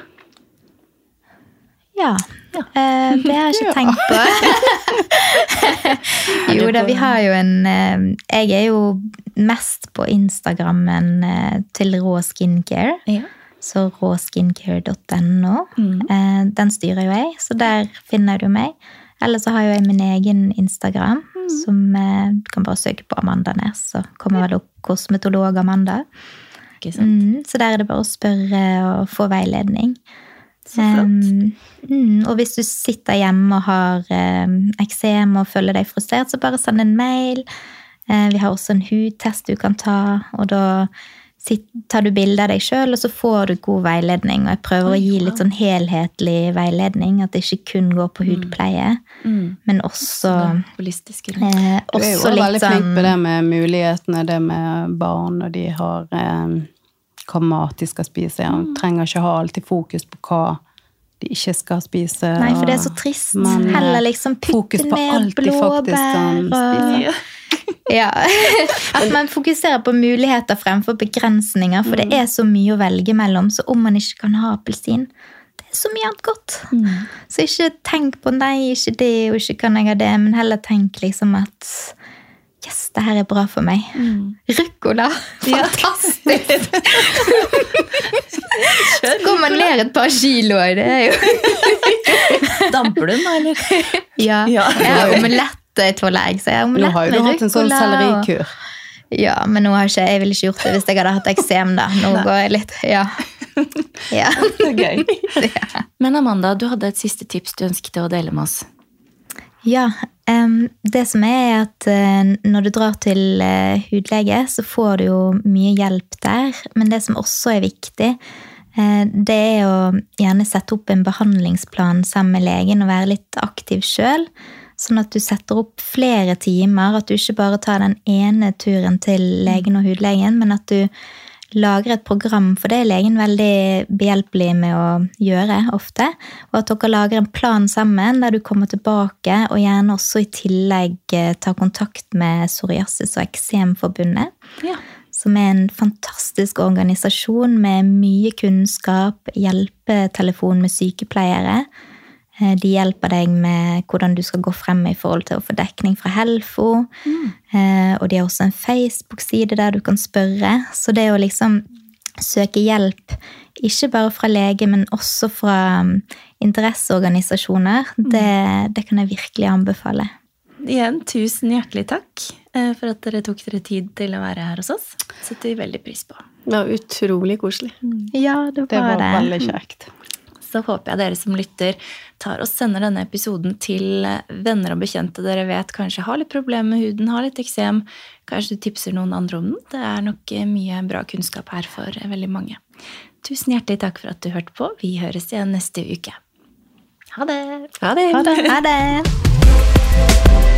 Ja. Eh, det har jeg ikke tenkt på. jo da, vi har jo en eh, Jeg er jo mest på Instagrammen eh, til Rå Skincare. Ja. Så råskincare.no. Mm. Eh, den styrer jo jeg, så der finner du meg. Eller så har jo jeg min egen Instagram, som eh, du kan bare søke på Amanda Nes, så kommer vel opp kosmetolog Amanda. Mm, så der er det bare å spørre og få veiledning. Så flott. Um, mm, og hvis du sitter hjemme og har um, eksem og føler deg frustrert, så bare send en mail. Uh, vi har også en hudtest du kan ta, og da tar du bilde av deg sjøl, og så får du god veiledning. Og jeg prøver å gi litt sånn helhetlig veiledning, at det ikke kun går på hudpleie, Mm. men også, holistiske. eh, Du er jo veldig litt flink sånn på det med mulighetene, det med barn, og de har eh, hva mat de skal spise. Mm. Han trenger ikke ha alltid fokus på hva de ikke skal spise. Nei, for det er så trist. men, Heller liksom fokus putte på ned blåbær og Ja. At man fokuserer på muligheter fremfor begrensninger, for Mm. det er så mye å velge mellom. Så om man ikke kan ha appelsin Det er så mye annet godt. Mm. Så ikke tenk på nei, ikke det, og ikke kan jeg ha det, men heller tenk liksom at Yes, det her er bra for meg. Mm. Ruccola! Fantastisk! Så går man ned et par kilo, det er jo Damper du den, da, eller? Ja. Ja. Har omelett jeg har Nå har jo du hatt en sånn og- sellerikur. Ja, men nå har ikke, jeg ville ikke gjort det hvis jeg hadde hatt eksem, da. Nå går jeg litt Ja. ja. Gøy. Men Amanda, du hadde et siste tips du ønsket å dele med oss. Ja, Um, det som er er at uh, når du drar til uh, hudlege, så får du jo mye hjelp der. Men det som også er viktig, uh, det er å gjerne sette opp en behandlingsplan sammen med legen og være litt aktiv sjøl. Sånn at du setter opp flere timer, at du ikke bare tar den ene turen til legen og hudlegen, men at du lager et program, for det er legen veldig behjelpelig med å gjøre ofte. Og at dere lager en plan sammen der du kommer tilbake, og gjerne også i tillegg eh, tar kontakt med Psoriasis og Eksemforbundet. Ja. Som er en fantastisk organisasjon med mye kunnskap, hjelpetelefon med sykepleiere. Eh, De hjelper deg med hvordan du skal gå frem i forhold til å få dekning fra Helfo. Mm. Og de har også en Facebook-side der du kan spørre. Så det å liksom søke hjelp, ikke bare fra lege, men også fra mm, interesseorganisasjoner, det, det kan jeg virkelig anbefale. Igjen, tusen hjertelig takk eh, for at dere tok dere tid til å være her hos oss. Setter vi veldig pris på. Det var utrolig koselig. Ja, det var Det var var det. veldig kjekt. Så håper jeg dere som lytter, tar og sender denne episoden til venner og bekjente dere vet kanskje har litt problemer med huden, har litt eksem. Kanskje du tipser noen andre om den. Det er nok mye bra kunnskap her for veldig mange. Tusen hjertelig takk for at du hørte på. Vi høres igjen neste uke. Ha det! Ha det! Ha det. Ha det.